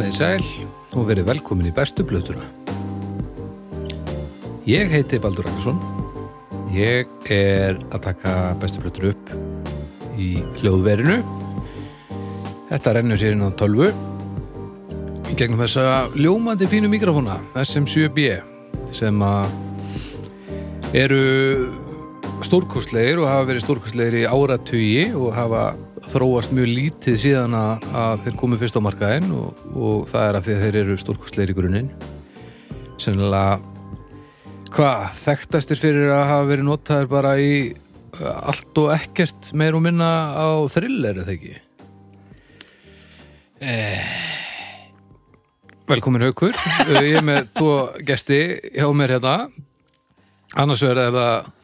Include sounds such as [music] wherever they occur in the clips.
Komið í sæl og verið velkomin í bestu blötuna. Ég heiti Baldur Ragnarsson. Ég er að taka bestu blötur upp í hljóðverinu. Þetta rennur hér inn á tölvu í gegnum þessa ljómandi fínu mikrofóna SM7B sem að eru stórkostlegir og hafa verið stórkostlegir í áratugi og hafa þróast mjög lítið síðan að, þeir komu fyrst á markaðinn og, og það er af því að þeir eru stórkostlegir í grunninn. Sennilega hvað, þekktastir fyrir að hafa verið notaðir bara í uh, allt og ekkert meir og minna á thriller eða ekki? Eh. Velkomin Haukur. Uh, ég er með tvo gesti hjá mér hérna. Annars verður það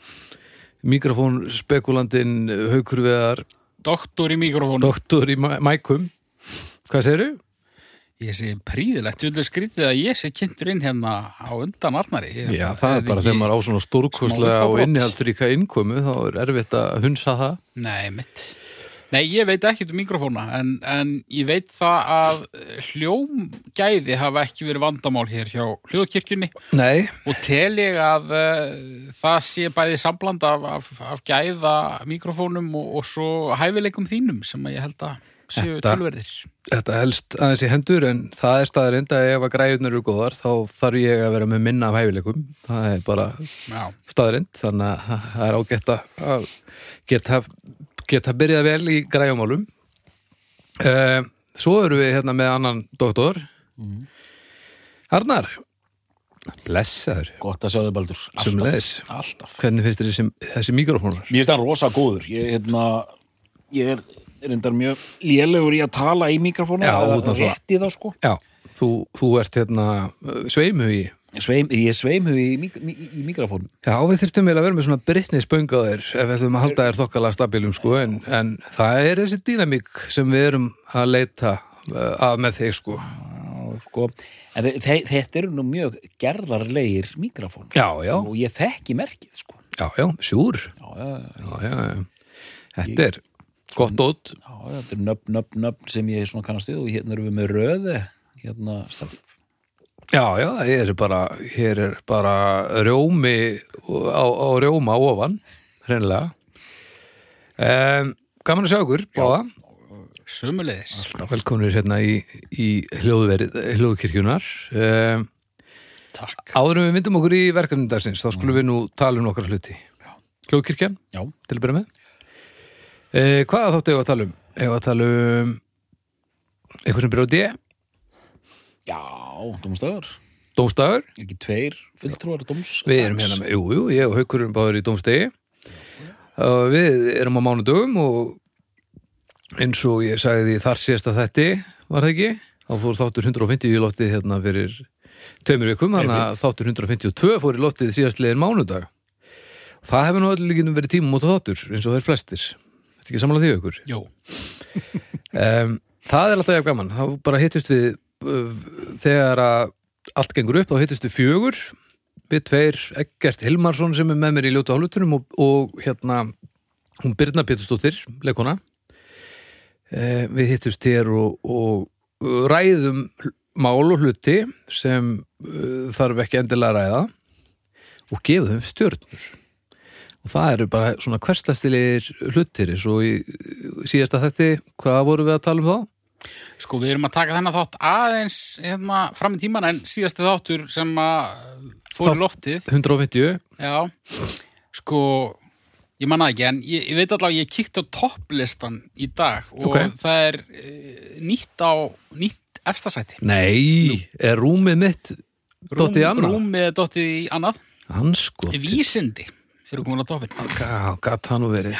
mikrofónspekulandin Haukur Veðar Doktor í mikrofónu. doktor í mæ- mækum hvað segirðu? Ég sé príðilegt, þú vil skrítið að ég sé kynntur inn hérna á undan Arnari. Ég Já, að það er bara þegar maður á svona stórkostlega smá og uppábrot. innihaldsríka innkomu þá er erfitt að hunsa það Nei, mitt. Nei, ég veit ekkert um mikrofóna, en, en ég veit það að hljómgæði hafa ekki verið vandamál hér hjá hljóðkirkjunni. Nei, og tel ég að uh, það sé bæði sambland af, af, af gæða mikrofónum og, og svo hæfileikum þínum sem að ég held að séu tölverðir. þetta helst aðeins í hendur en það er staðar enda ef að græðunar eru góðar þá þarf ég að vera með minna af hæfileikum. Það er bara Já, staðarind þannig að það er ágætt að geta, geta byrjað vel í græjumálum. Uh, Svo erum við hérna með annan doktor. Arnar. Blessaður, Gott að sjá þig Baldur. Sömuleiðis. Alltaf. Hvernig finnst þér þessi, þessi mikrofónar? Mér finnst það rosa góður. Ég, hérna, ég er reyndar mjög lélegur í að tala í mikrofónu Já, eða rétt í það sko. Já, þú, þú ert hérna sveimugi Sveim, Ég sveimhug í, mik í, í mikrofónu Já, við þyrftum eiginlega að vera með svona þér ef við ætlum að halda þér þokkalega stabilum sko, en, en það er þessi dýnamík sem við erum að leita uh, að með þig sko. sko. En þe þe þetta eru nú mjög Já, já, og ég þekki merkið sko. Já, já, sjúr. Já, já, já, Já, já, já. Þetta er gott út já, já, þetta er nöfn, nöfn, nöfn sem ég svona kannast við og hérna erum við með röði hérna staflif Já, já, hér er bara hér er bara rjómi á, á rjóma ofan hreinlega. Um, Gaman að sjá ykkur báða. Sömuleiðis. Velkomnir hérna í, í hljóðkirkjunar um, Takk. Áður en við myndum okkur í verkefnum dagsins þá skulum við nú tala um nokkra hluti. Hljóðkirkjan, til að byrja með. Uh, Hvað þáttu ég að tala um? Ég að tala um eitthvað sem byrja á D já, Dómstafur Er ekki tveir fulltrúar dóms Við erum hérna með, jú, jú, ég og Haukur erum báður í dómstegi og við erum á mánudögum og eins og ég sagði því þar síðasta þætti var það ekki? Þá fór þáttur 150 í loftið hérna fyrir tveimur vikum, þannig að þáttur 152 fór í loftið síðastliðin mánudag. Og það hefur nú allir líkinum verið tímum út þáttur eins og þeir flestir. Þetta ekki samanlega því Haukur? Jú, um, Það er alltaf jafn gaman. Þá bara hittust við uh, þegar að allt gengur upp þá hittust við fjögur. Við tveir, Eggert Hilmarsson sem er með mér í ljótu hálfutunum og, og hérna hún Birna Pétursdóttir leikona eh, við hittust hér og, og ræðum hl- mál og hluti sem uh, þarf ekki endilega að ræða og gefum þeim stjörnur. Og það eru bara svona hverslastilegir hlutir eins og í síðasta þetti, hvað vorum við að tala um þá? Sko, við erum að taka þennan þátt aðeins hérna, fram í tíman en síðasti þáttur sem að fór Þátt- í loftið. 150 Já, sko, ég manna ekki, en ég, ég veit allavega, ég kíkti á topplistan í dag og Ok. það er e, nýtt á, nýtt efstasæti. Nei, er rúmið mitt dottið í annað? Rúmið dottið í annað. Hanskoti Vísindi eru komin á toppin. Gat það nú verið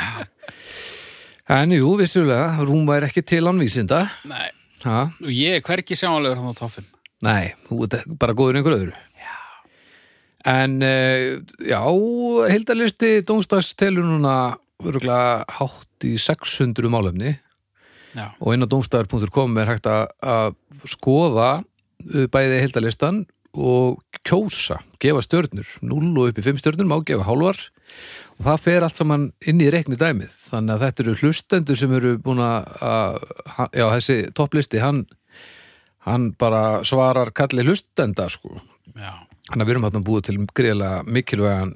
En jú, vissulega, rúm væri ekki til anvísinda Nei, ha? og ég er hvergi sjáanlegur hann á toppin. Nei, þú ert bara góður einhver öðru. Já. En, uh, já, heildalisti Dómstags telur núna örgulega hátt í 600 málefni. Já, og inn á domstafur.com er hægt að, skoða uh, bæði heildalistan og kjósa, gefa stjörnur. 0 og upp í 5 stjörnur má gefa hálfar og það fer allt saman inn í reikni dæmið, þannig að þetta eru hlustendur sem eru búin að, já, þessi topplisti, hann hann bara svarar kalli hlustenda sko. Já, Þannig að við erum þarna búið til greiðlega mikilvægan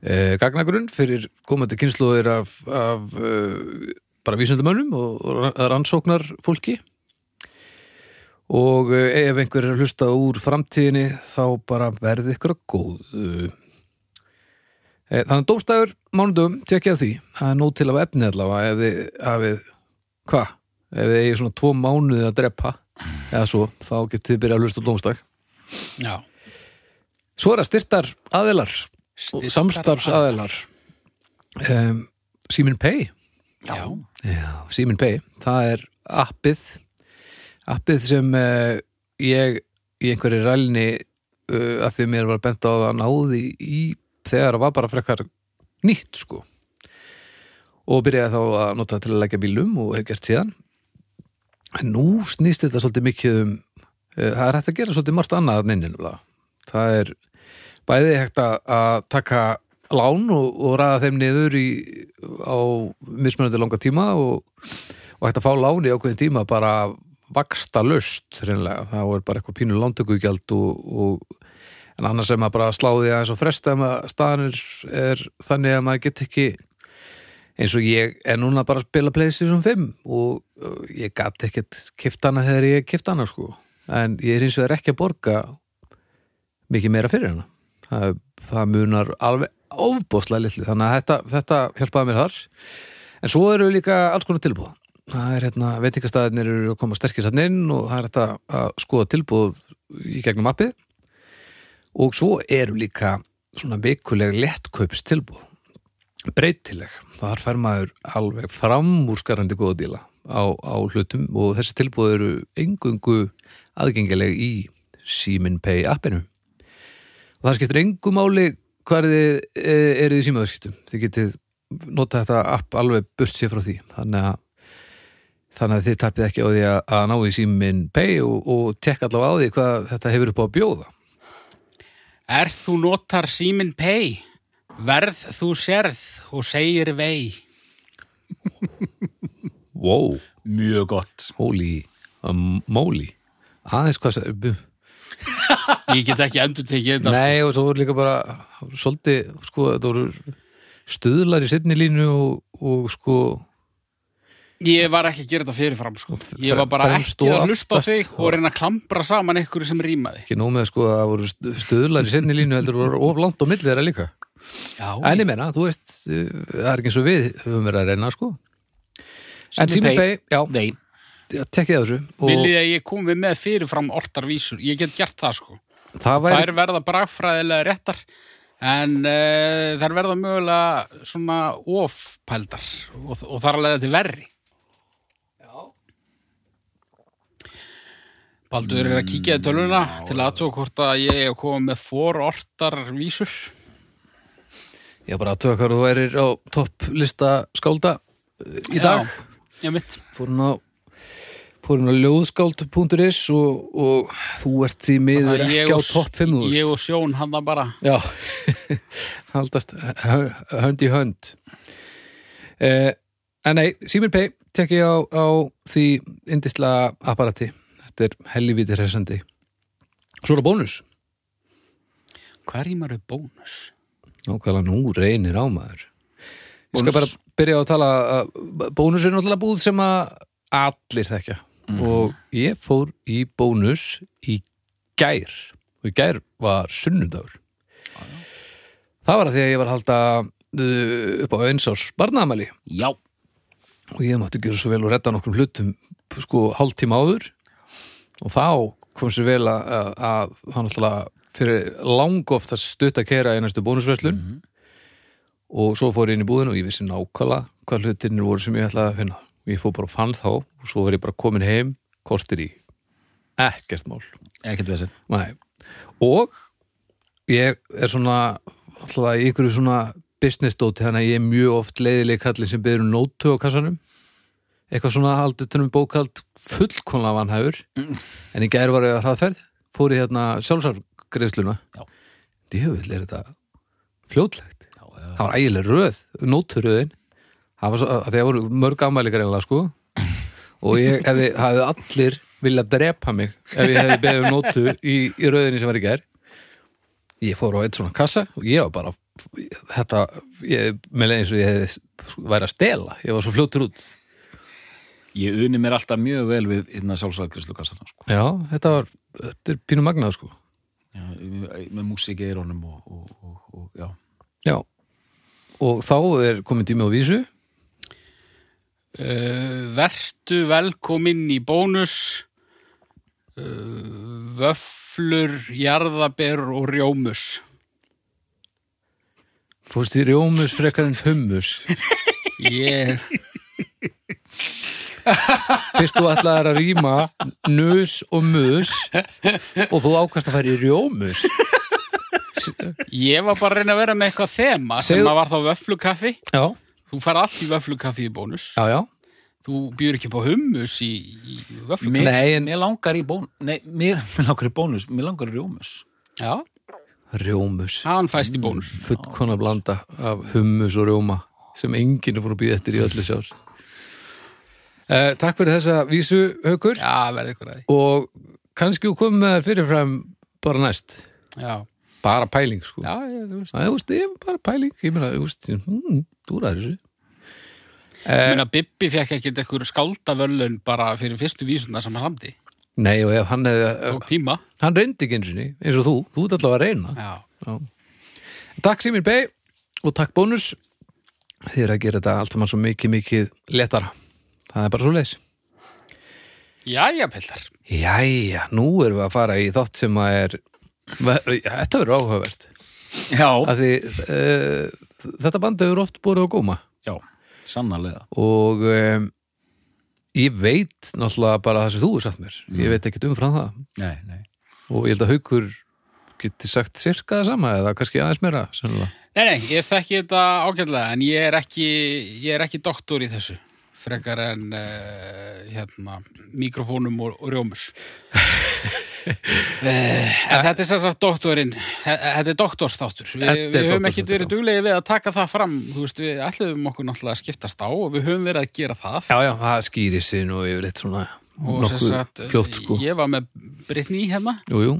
eh, gagnagrunn fyrir komandi kynnslóðir af, af eh, bara vísindamönnum og, og rannsóknar fólki og eh, ef einhver er að hlusta úr framtíðinni þá bara verði ykkur að góð eh, Þannig að dómstæður mánudum tekja því, það er nóg til af efni allavega ef þið hafið hvað? Ef þið eigið svona tvo mánuði að drepa eða svo, þá getið þið byrjað að hlusta á dómstæð. Já. Svo er það styrtar Styrktar samstarfs aðilar. Um, Simin Pay. Já, Já, Simin Pay, það er appið appið sem uh, ég í einhverju rælni uh, að því mér var bent á það náði í þegar það var bara frekar nýtt sko. Og byrjaði þá að nota til að leggja bílum og hef gert síðan. En nú snýst þetta svolítið mikið um uh, það er hægt að gera svolítið margt annað en innin það er bæði hægt að, að taka lán og, og ræða þeim niður í, á mismunandi langa tíma og, og hægt að fá lán í ákveðin tíma bara vaksta löst það er bara eitthvað pínu lántökugjald og, og en annars er maður bara að sláði aðeins og fresta maður staðanir er þannig að maður get ekki eins og ég er núna bara að spila PlayStation 5 og uh, ég gat ekkert kift hana þegar ég kift hana sko. En ég er eins og er ekki að borga mikið meira fyrir hana. Það, það munar alveg ofbóðslega litlu, þannig að þetta, þetta hjálpaði mér þar. En svo eru líka alls konar tilbúð það er hérna, veitingastæðinir eru að koma sterkir hann inn og það er þetta að skoða tilbúð í gegnum appið og svo eru líka svona vikuleg lettkaups tilbúð breytileg, þar fær maður alveg framúrskarandi góða díla á, á hlutum og þessi tilbúð eru engungu aðgengileg í Simin Pay appinu. Og það skiptir engu máli hvar þið e, eruð í símaðurskiptum þið getið nota þetta app alveg burt sér frá því. Þannig að, þannig að þið tapið ekki á því að, að ná í Simin Pay og, og tekka allavega á því hvað þetta hefur upp á að bjóða Er þú notar símin pay? Verð þú sérð og segir vei. wow, Mjög gott. holy um, moly aðeins hvað sagði Ég get ekki endur tekið þetta. sko. Nei og svo voru líka bara svolítið, sko, þetta voru stuðlar í setni línu og, og sko Ég var ekki að gera þetta fyrirfram, sko. Ég var bara ekki og að aftast. þig og reyna að klambra saman ykkur sem rýmaði. ekki nóg með sko að það voru stuðlar í setni línu heldur voru of langt á milli þeirra líka Já, En ég meina, þú veist, uh, það er ekki eins og við höfum verið að reyna, sko En Simmi Pay, já, tekkið þessu og Viljið að ég komi með fyrirfram ortar vísur. Ég get gert það, sko. það væri Þær verða bragfræðilega réttar en uh, þær verða mögulega svona ofpældar og, og þar að leiða til verri. Baldur er að kíkja í tölvuna til að aðtóka hvort að ég er að koma með forortar vísur. Ég er bara að tökka hvað þú værir á topplista skálda uh, í dag Já, mitt. Fórum á á ljóðskáld.is og, og þú ert því miður Ég ekki á topp 5 þú Ég og Sjón hann það bara. Já, [laughs] haldast hö- hönd í hönd eh, En nei, Simin Pay tek ég á, á því indislega apparati Þetta er helvíti hressandi. Svo er það bónus. Hvað rýmar er bónus? Nákvæmlega nú reynir á maður. Ég skal bara byrja á að tala bónus er náttúrulega búð sem að allir þekkja. Og ég fór í bónus í gær. Og í gær var sunnudagur. Það var að því að ég var að halda uh, upp á eins árs barnaðamæli já, og ég mátti gera svo vel og redda nokkrum hlutum sko hálftíma áður og þá kom sér vel að, að, að hann alltaf fyrir langoft að stutta kera í næstu bónusverslun. Og svo fór ég inn í búðin og ég vissi nákvæmlega hvað hlutinir voru sem ég ætlaði að finna. Og ég fór bara og fann þá og svo var ég bara komin heim kortir í. Ekkert mál. Ekkert og ég er svona alltaf í einhverju svona business dóti þannig að ég er mjög oft leiðileg kallin sem byrður nótu á kassanum eitthvað svona haldið tönum bókald fullkonlega vanhæfur. En í gæri var ég að hraðferð fór ég hérna sjálfsargreðsluna Já. djöfull er þetta fljótlegt. Já, já. það var ægileg röð, nóturöðin. Það var svo, að að voru mörg afmæli greinlega sko. Og ég hefði, hefði allir vilja drepa mig ef ég hefði beðið um nótu í, í rauðinni sem var í gær. Ég fór á eitt svona kassa og ég var bara þetta, ég, með eins og ég hefði væri að stela, ég var svo fljótur út Ég uni mér alltaf mjög vel við hérna sjálfsvæðgrislu kassana sko. já, þetta var, þetta er pínu magnað sko. Já, með músík í eirónum og, og, og, og já. Já, og þá er komin tími á vísu. Uh, vertu velkomin í bónus. Uh, vöflur, jarðaber og rjómus. Fórst í rjómus frekar en hummus? [laughs] Ég, fyrst þú ætlaðir að rýma nus og mus og þú ákast að fara í rjómus. Ég var bara að reyna að vera með eitthvað þema sem Segðu- að var þá vöflukaffi já, þú fær allt í vöflukaffi í bónus. Já, já. Þú býr ekki på hummus í, í vöflukaffi Nei, en- mér langar í bónus Nei, mér, [laughs] mér langar í bónus, mér langar í rjómus. Já, rjómus. Hann fæst í bónus. Fullkona blanda af hummus og rjóma sem enginn er búin að býða eftir í öllu sjár uh, Takk fyrir þessa vísu haukur. Já, verði ykkur að því. Og kannski þú komið með þær fyrirfram bara næst. Já, bara pæling sko. Já, ég, þú veist. Það þú veist, ég er bara pæling. Ég meina, þú veist, hmm, þú ræður þessu. Ég meina, Bibbi fekk ekkert einhver skáldavöllun bara fyrir fyrstu vísuna sem hann samdi. Nei, og ef hann hefði, Tók tíma. hann reyndi ekki eins og eins og þú, þú ert allavega að reyna. Já. Takk Simir Bey og takk bónus. Þið er að gera þetta allt saman svo mikið, mikið letara það er bara svo leis Jæja, Pildar. Jæja, nú erum við að fara í þátt sem að er þetta verður áhugavert. Já, því uh, þetta band hefur oft búið á góma. Já, sannarlega. Og um, ég veit náttúrulega bara það sem þú er satt mér. Ég veit ekkert umfram það. Nei, nei. Og ég held að haukur geti sagt sirka það sama eða kannski aðeins sennilega. Nei, nei, ég þekki þetta ágætlega, en ég er ekki, ég er ekki doktor í þessu. Frekar en, uh, hérna, mikrofónum og, og rjómus. uh, [laughs] en þetta er sagt doktorinn, þe- þetta er doktorsþáttur. Vi, við höfum ekkert verið duglegi við að taka það fram. Þú veist, við ætluðum okkur náttúrulega að skiptast á og við höfum verið að gera það. Já, já, það skýrir sig nú yfir eitt svona og fljótt sko ég var með Brittany hérna.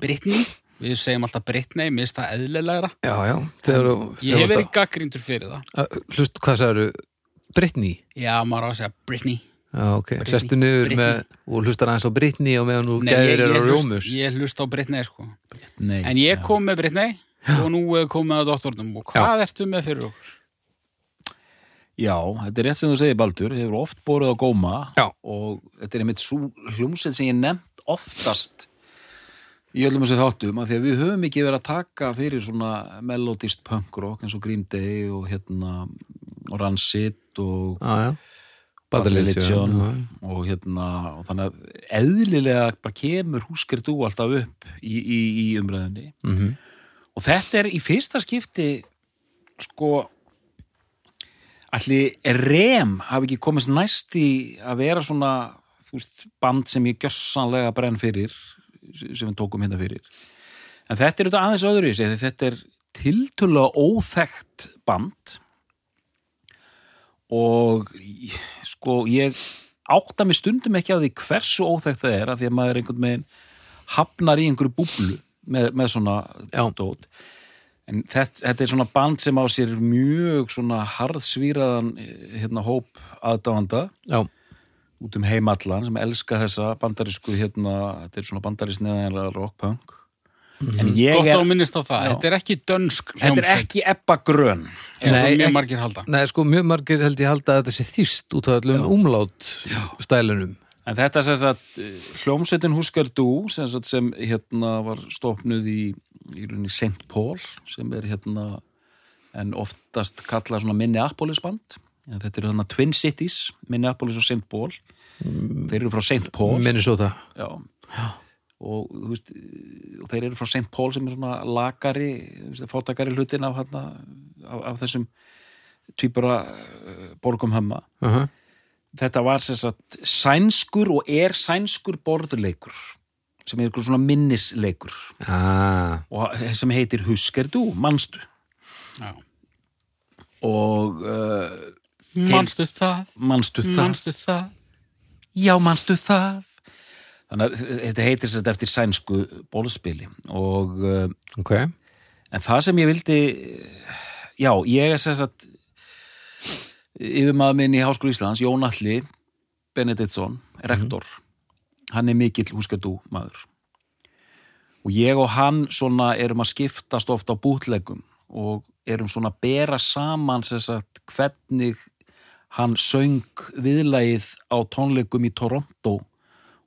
Brittany, við segjum alltaf Brittany, mér finnst það eðlilegra. já, já Ég hef verið gaggríndur fyrir það. að, Hlust, hvað sagður Brittany? Já, maður á að segja Brittany. Já, ok, Britney. sestu niður Britney. með og hlustar aðeins á Brittany og meðan þú gæðir er á rjómus ég hlust á Brittany, sko. Nei, En ég já. kom með Brittany og nú er komið að doktornum. Og hvað ertu með fyrir okkur? Já, þetta er rétt sem þú segir Baldur, hefur oft borið á góma Já. og þetta er einmitt hljómsveit sem ég nefnt oftast í öllum þessu þáttum að því að við höfum ekki verið að taka fyrir svona melodist punk rock eins og Green Day og hérna og Rancid og Já, já. Bad Bad Religion Religion, og hérna og þannig að eðlilega bara kemur húskir þú alltaf upp í, í, í umræðinni Mhm. og þetta er í fyrsta skipti sko allir rem hafi ekki komist næst í að vera svona veist, band sem ég gjössanlega brenn fyrir sem við tókum hérna fyrir. En þetta er auðvitað aðeins öðru í sig þetta er tiltölulega óþekkt band. Og sko ég átta mig stundum ekki á því hversu óþekkt það er af því að maður einhvern veginn hafnar í einhverju búblu með, með svona dót. En þetta, þetta er svona band sem á sér mjög svona harðsvíraðan hérna hóp aðdáanda. Já, út um heimallan sem elska þessa bandarísku hérna, þetta er svona bandarísk neðanlega rockpunk en ég Gott er, á minnist á það. Já. Þetta er ekki dönsk þetta er hljómsveit, ekki Ebba Grön eins og mjög margir halda. nei, sko, mjög margir held ég halda að þetta sé þýst út af öllum umlát stælunum En þetta sem sagt, hljómsveitin Husker Du sem, sagt, sem hérna var stopnuð í, í rauninni St. Paul sem er hérna en oftast kallað svona Minneapolis band en þetta eru hérna Twin Cities Minneapolis og St. Paul þeir eru frá St. Paul Minnesota já. og þú veist og þeir eru frá St. Paul sem er svona lagari, fátakari hlutin af, hérna, af, af þessum tvíbara uh, borgum hemma uh -huh. þetta var sem sagt sænskur og er sænskur borðleikur sem er einhver svona minnisleikur ah, og sem heitir Husker du, manstu Já. og uh, Manstu það, manstu það? Manstu það. já, manstu það. Þannig að þetta heitir sér eftir sænsku bólspili og uh, ok, en það sem ég vildi já, ég er sér satt yfir maður minn í Háskóla Íslands Jón Alli Benediktsson, rektor. Hann er mikill húskadú maður. Og ég og hann svona erum að skiptast ofta á bútlegum og erum svona að bera saman sem sagt hvernig hann söng viðlagið á tónleikum í Toronto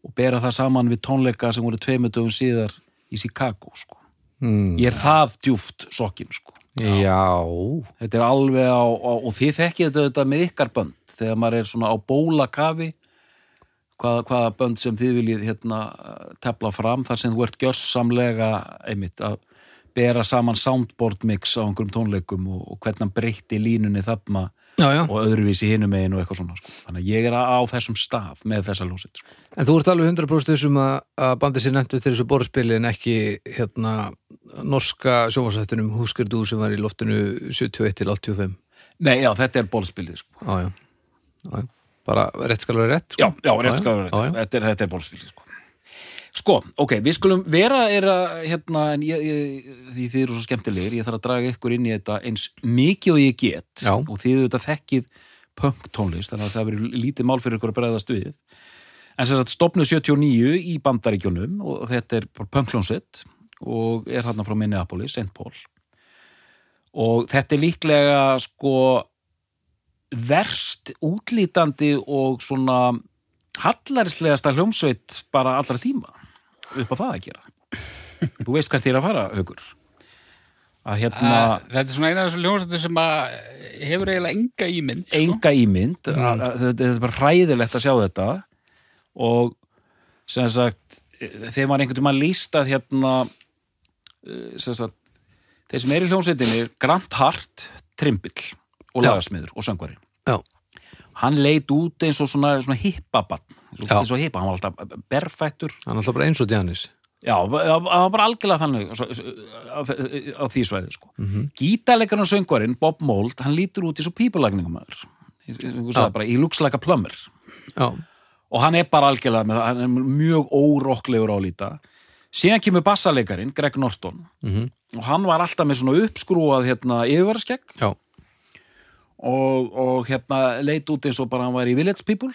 og bera það saman við tónleika sem voru tveimur dögum síðar í Chicago sko. mm, ég er það djúft sokkin sko. já þetta er alveg á, á og þið þekkið þetta, með ykkar bönd þegar maður er svona á bólakafi hvaða, hvaða bönd sem þið viljið hérna tefla fram þar sem þú ert gjössamlega einmitt að bera saman soundboard mix á einhverjum tónleikum og, og hvernig hann breytti línunni þarna já, já, og öðruvísi hinum megin og eitthvað svona sko. þannig að ég er á þessum stað með þessa ljósett sko. en þú ert alveg 100% þessum að, að bandið sér nefnt til þessu borðspili en ekki hérna norska sjónvarsættunum Húskerdú sem var í loftinu 71 til 85 Nei, já, þetta er bólspilið sko. bara rétt skal vera rétt sko. Já, já, rétt skal vera Já, já. rétt. Þetta er, er bólspilið, sko. Ok, við skulum vera er að, hérna, en ég, ég, því þið eru svo skemmtilegir, ég þarf að draga ykkur inn í þetta eins mikið og ég get Já. og þið auðvitað þekkið punk tónlist, þannig að það verður lítið mál fyrir ykkur að bregðast við. En sem sagt, stopnuð 79 í bandaríkjunum og þetta er punklónsett og er hérna frá Minneapolis, St. Paul. Og þetta er líklega, sko, verst útlítandi og svona hallarislegasta hljómsveit bara allra tíma upp á það að gera. Þú veist hvert þér að fara, Haukur. Að hérna Að- Þetta er svona eina af þessu ljónsættu sem að hefur eiginlega enga ímynd sko. enga ímynd. Að, þetta er bara hræðilegt að sjá þetta. Og sem sagt þegar maður einhvern veginn líst að hérna eh, sem sagt þeir sem er í hljómsveitinni Grant Hart, Trimbill og lagasmiður og söngvari. Já. Hann leit út eins og svona, svona hippabann eins og, eins og hippa, hann var alltaf berfættur. Hann er alltaf bara eins og Janis Já, það var bara algjörlega þannig á, á því svæði sko. mm. -hmm. Gítarleikarn og söngvarinn Bob Mould, hann lítur út pípulagningumæður Já. bara, í looks like a plumber. Já, og hann er bara algjörlega með hann er mjög órokklegur á að líta. Síðan kemur bassaleikarin, Greg Norton. Mm og hann var alltaf með svona uppskrúað hérna, yfirvaraskegg. Já, og, og hérna leit út eins og bara hann var í Village People.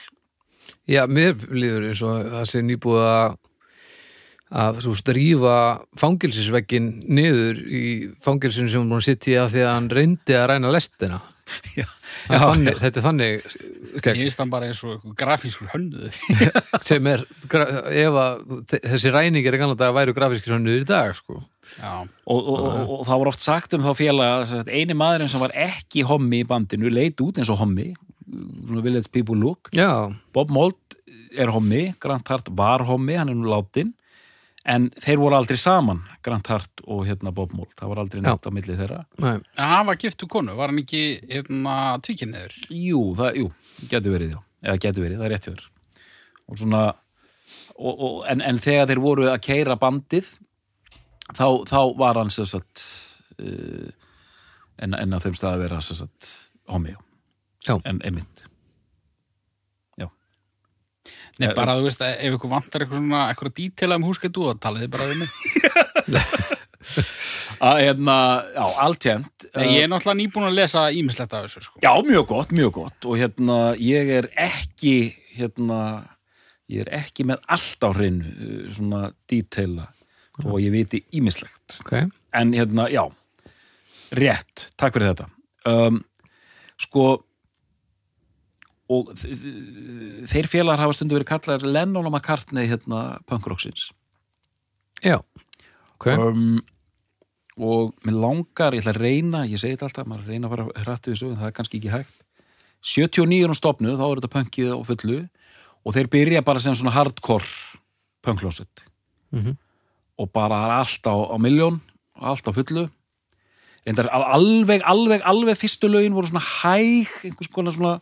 Já mér líður eins og það sé nýbúið að að þú strífa fangilsisveggin niður í fangilsinu sem hún að sitja að því að hann reyndi að ræna lestina. Já, er þannig, þetta er þannig Ég skegg, veist hann bara eins og grafískur hönnuður. [laughs] Sem er ef að þessi ræningir í ganlega dag væru grafískir hönnuður í dag sko. Og, og, og, og það var oft sagt um þá félaga að sem sagt, eini maðurinn sem var ekki hommi í bandinu leit út eins og hommi svona Village People look. Já, Bob Mould er hommi, Grant Hart var hommi, hann er nú látin en þeir voru aldrei saman Grant Hart og hérna Bob Mould það var aldrei neitt á milli þeirra. Nei, en hann var giftu konu, var hann ekki hérna tvíkinniður? Jú, það, jú, getur verið já. Eða getur verið, það er rétt fyrir og svona og, og, en, en þegar þeir voru að keira bandið þá, þá var hann sem sagt uh, en, en á þeim stað að vera sem sagt hommi Já. en einmitt. Nei, Eh, bara þú veist að ef ykkur vantar eitthvað svona eitthvað dítela um húsketu og talaði bara við mig. [laughs] Að hérna, já, alltjent Nei, Ég er náttúrulega nýbúin að lesa ímislegt af þessu sko. Já, mjög gott, mjög gott. Og hérna, ég er ekki hérna, ég er ekki með allt á hreinu svona detaila þó að ég viti ímislegt ok. En hérna, já rétt, takk fyrir þetta. Um, sko og þeir félagar hafa stundu verið kallar Lennon og McCartney hérna punkrocksins já, ok. Um, og mér langar, ég ætla að reyna ég segi þetta alltaf, maður reyna að fara hrættu þessu en það er kannski ekki hægt. 79 er hún stopnuð, þá er þetta punkið á fullu. Og þeir byrja bara sem svona hardcore punklósett Mhm. Og bara allt á, á miljón allt á fullu. Reyndar, al- alveg, alveg, alveg fyrstu lögin voru svona hæg einhvers konar svona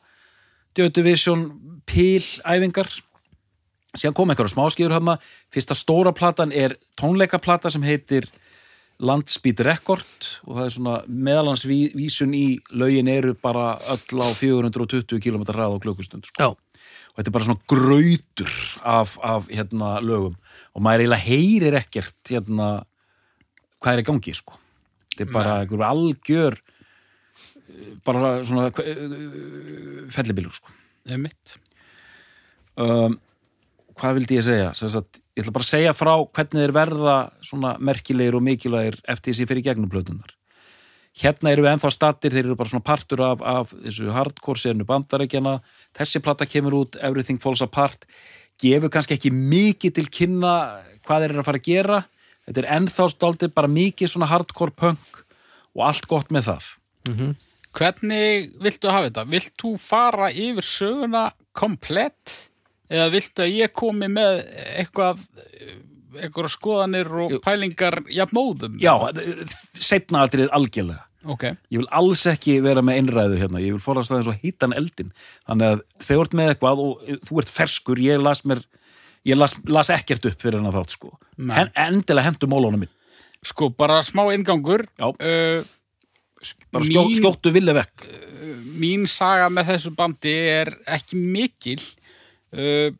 Division píl-æfingar síðan kom einhverja smáskýður hafna fyrsta stóra platan er tónleikaplata sem heitir Landspeed Record og það er svona meðalans ví, vísun í lögin eru bara öll á 420 km ræð á klukkustund sko. Og þetta er bara svona grautur af, af hérna, lögum og maður eiginlega heyrir ekkert hérna, hvað er í gangi sko. þetta er bara einhver algjör eh, bara svona uh, fellibillur sko. Einmitt. um, hvað vildi ég segja sagt, ég ætla bara að segja frá hvernig þeir verða svona merkilegir og mikilvægir eftir þessi fyrir gegnum plötunar hérna eru við ennþá stattir, þeir eru bara svona partur af, af þessu hardcore senu bandarækjana þessi plata kemur út Everything Falls Apart gefur kannski ekki mikið til kynna hvað þeir eru að fara að gera. Þetta er ennþá stoltið bara mikið svona hardcore punk og allt gott með það. Hvernig viltu hafa þetta? Vilt þú fara yfir söguna komplett? Eða viltu að ég komi með eitthvað eitthvað skoðanir og pælingar jafnóðum? já, setna aldrei algjörlega Ok, ég vil alls ekki vera með einræðu hérna, ég vil fórast aðeins og hýttan eldin þannig að þú ert með eitthvað og þú ert ferskur, ég las mér ég las, las ekkert upp fyrir hennar þátt sko. Hen, endilega hendur mólónum minn sko bara smá ingangur uh, bara skjó, mín, skjóttu villi vekk. mín saga með þessu bandi er ekki mikil. Uh,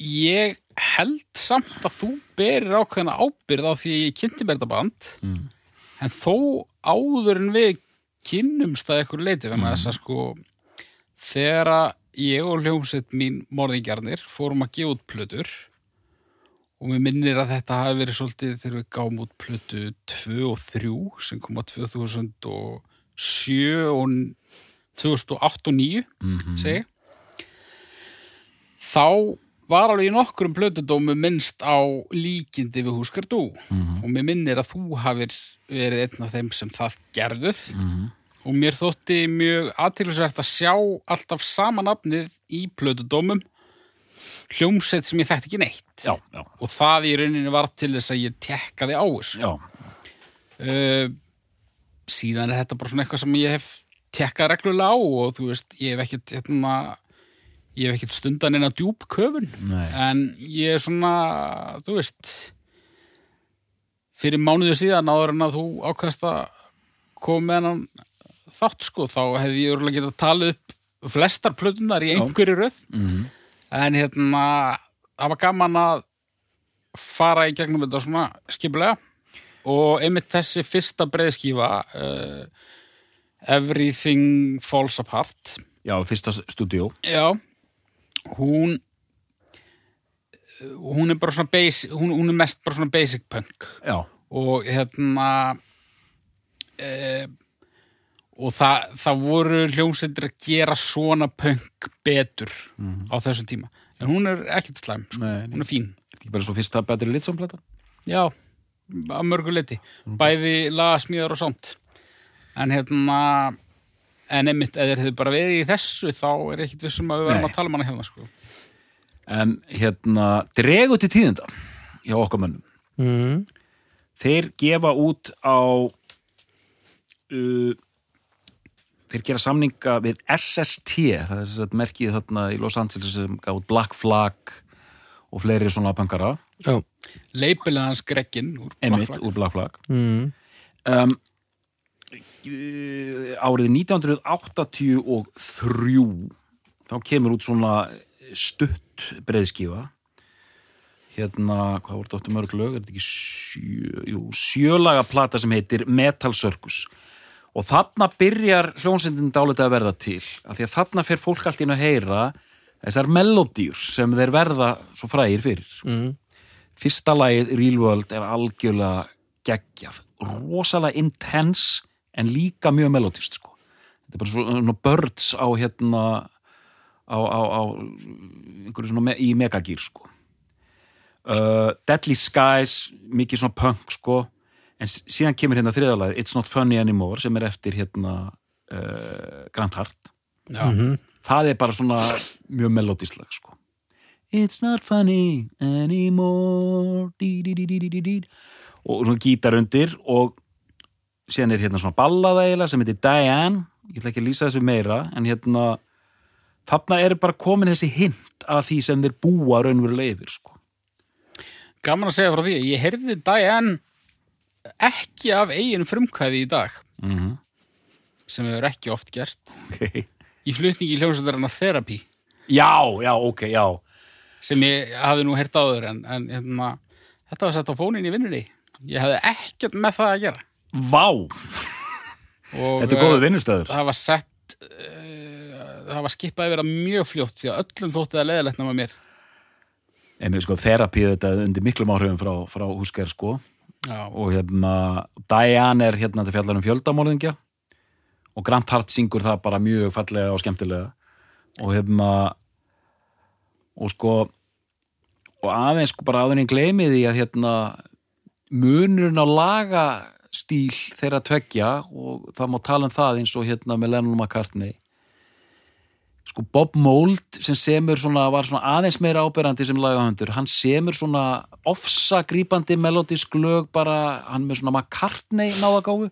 ég held samt að þú berir ákveðna ábyrð á því að ég kynnti mér þetta band. Mm. En þó áður en við kynnumst að eitthvað leiti vegna þess að sko þegar að ég og hljómsett mín morðingjarnir fórum að gefa út plötur og mér minnir að þetta hafi verið svolítið þegar við gáum út plötu 2 og 3 sem kom á 2007 og 2008 og 9 Mhm. segi þá var alveg í nokkrum plötudómu minnst á líkindi við Húskar Dú Mhm. og mér minnir að þú hafir verið einn af þeim sem það gerðuð Mhm. og mér þótti mjög aðtilsvært að sjá alltaf sama nafnið í plötudómum. Hljómsett sem ég þekkti ekki neitt. Já, já, og það í rauninni var til þess að ég tekkaði á þessu. Uh, síðan er þetta bara svona eitthvað sem ég hef tekkað reglulega á og þú veist, ég hef ekkert hérna, ég hef ekkert stundan inn á djúb köfun nei. en ég er svona, þú veist fyrir mánuðu síðan áður en að þú ákvæðast að koma með hennan þátt sko, þá hefði ég örgulega getað talið upp flestar plötunar í einhverju röð. Mhm. en hérna það var gaman að fara í gegnum þetta svona skipulega. Og einmitt þessi fyrsta breiðskífa uh, Everything Falls Apart. Já, fyrsta stúdíó. Já hún hún er bara svona basic hún, hún er mest bara svona basic punk. Já, og hérna e, og það, það voru hljómsveitir að gera svona punk betur á þessum tíma. En hún er ekkert slæm, sko. Nei, hún er fín. Ekki bara svo fyrsta betri litsomplata já, að mörgu leiti bæði lagasmíðar og sånt en hérna en einmitt, eða hefðu bara verið í þessu þá er ekkit vissum að við verðum að tala um hana hérna sko. en hérna, dregu til tíðinda hjá okkar mönnum mm. þeir gefa út á uh, þeir gera samninga við SST það er þess að merkið þarna í Los Angeles sem gaf út Black Flag og fleiri svona punkara já leipilið hans Greggin úr Black Flag. úr Black Flag mm. um, árið 1983 þá kemur út svona stutt breiðskífa hérna, hvað voru þetta mörg lög? Er þetta ekki sjö, jú, sjölaga plata sem heitir Metal Circus. Og þarna byrjar hljónsendin dálítið að verða til af því að þarna fer fólk allt inn að heyra þessar melodýr sem þeir verða svo frægir fyrir. Mm. fyrsta lagið Real World er algjörlega geggjað, rosalega intense en líka mjög melodist sko. þetta er bara svo, svona birds á hérna á, á, á einhverju svona me, í megagýr sko. uh, Deadly Skies mikið svona punk sko en síðan kemur hérna þriðalagið It's Not Funny Anymore sem er eftir hérna uh, Grant Hart Já, Mhm. það er bara svona mjög melodísleg sko. It's not funny anymore dí, dí, dí, dí, dí, dí, dí. og svona gítar undir og síðan er hérna svona ballaða eiginlega sem heitir Diane ég ætla ekki að lýsa þessu meira en hérna þarna er bara komin þessi hint af því sem þeir búa raunverulega yfir sko. gaman að segja frá því ég heyrði Diane ekki af eigin frumkvæði í dag mm -hmm. sem hefur ekki oft gerst okay. í flutningi hljómsveitarinnar Therapy Já, já, ok, já sem ég hafði nú heyrt áður en, en hérna, þetta var sett á fónin í vinnunni ég hafði ekkert með það að gera Vá, þetta er góðu eh, vinnustöður. það var sett uh, það var skipað yfir að mjög fljótt því að öllum þótti það leðilegt nema mér. En sko, þerapíu þetta undir miklum áhrifum frá, frá húsker sko. Já, og hérna, Diane er hérna til fjallar um fjöldamorðingja. Og Grant Hart syngur það bara mjög fallega og skemmtilega. Og hérna og sko og aðeins sko bara aðeins gleymi því að hérna munurinn á lagastíl þeirra tveggja og það má tala um það eins og hérna með Lennon McCartney. Sko Bob Mould sem semur svona, var svona aðeins meira áberandi sem lagahöndur, hann semur svona ofsa grípandi melodisk lög bara, hann með svona McCartney náðagáfu.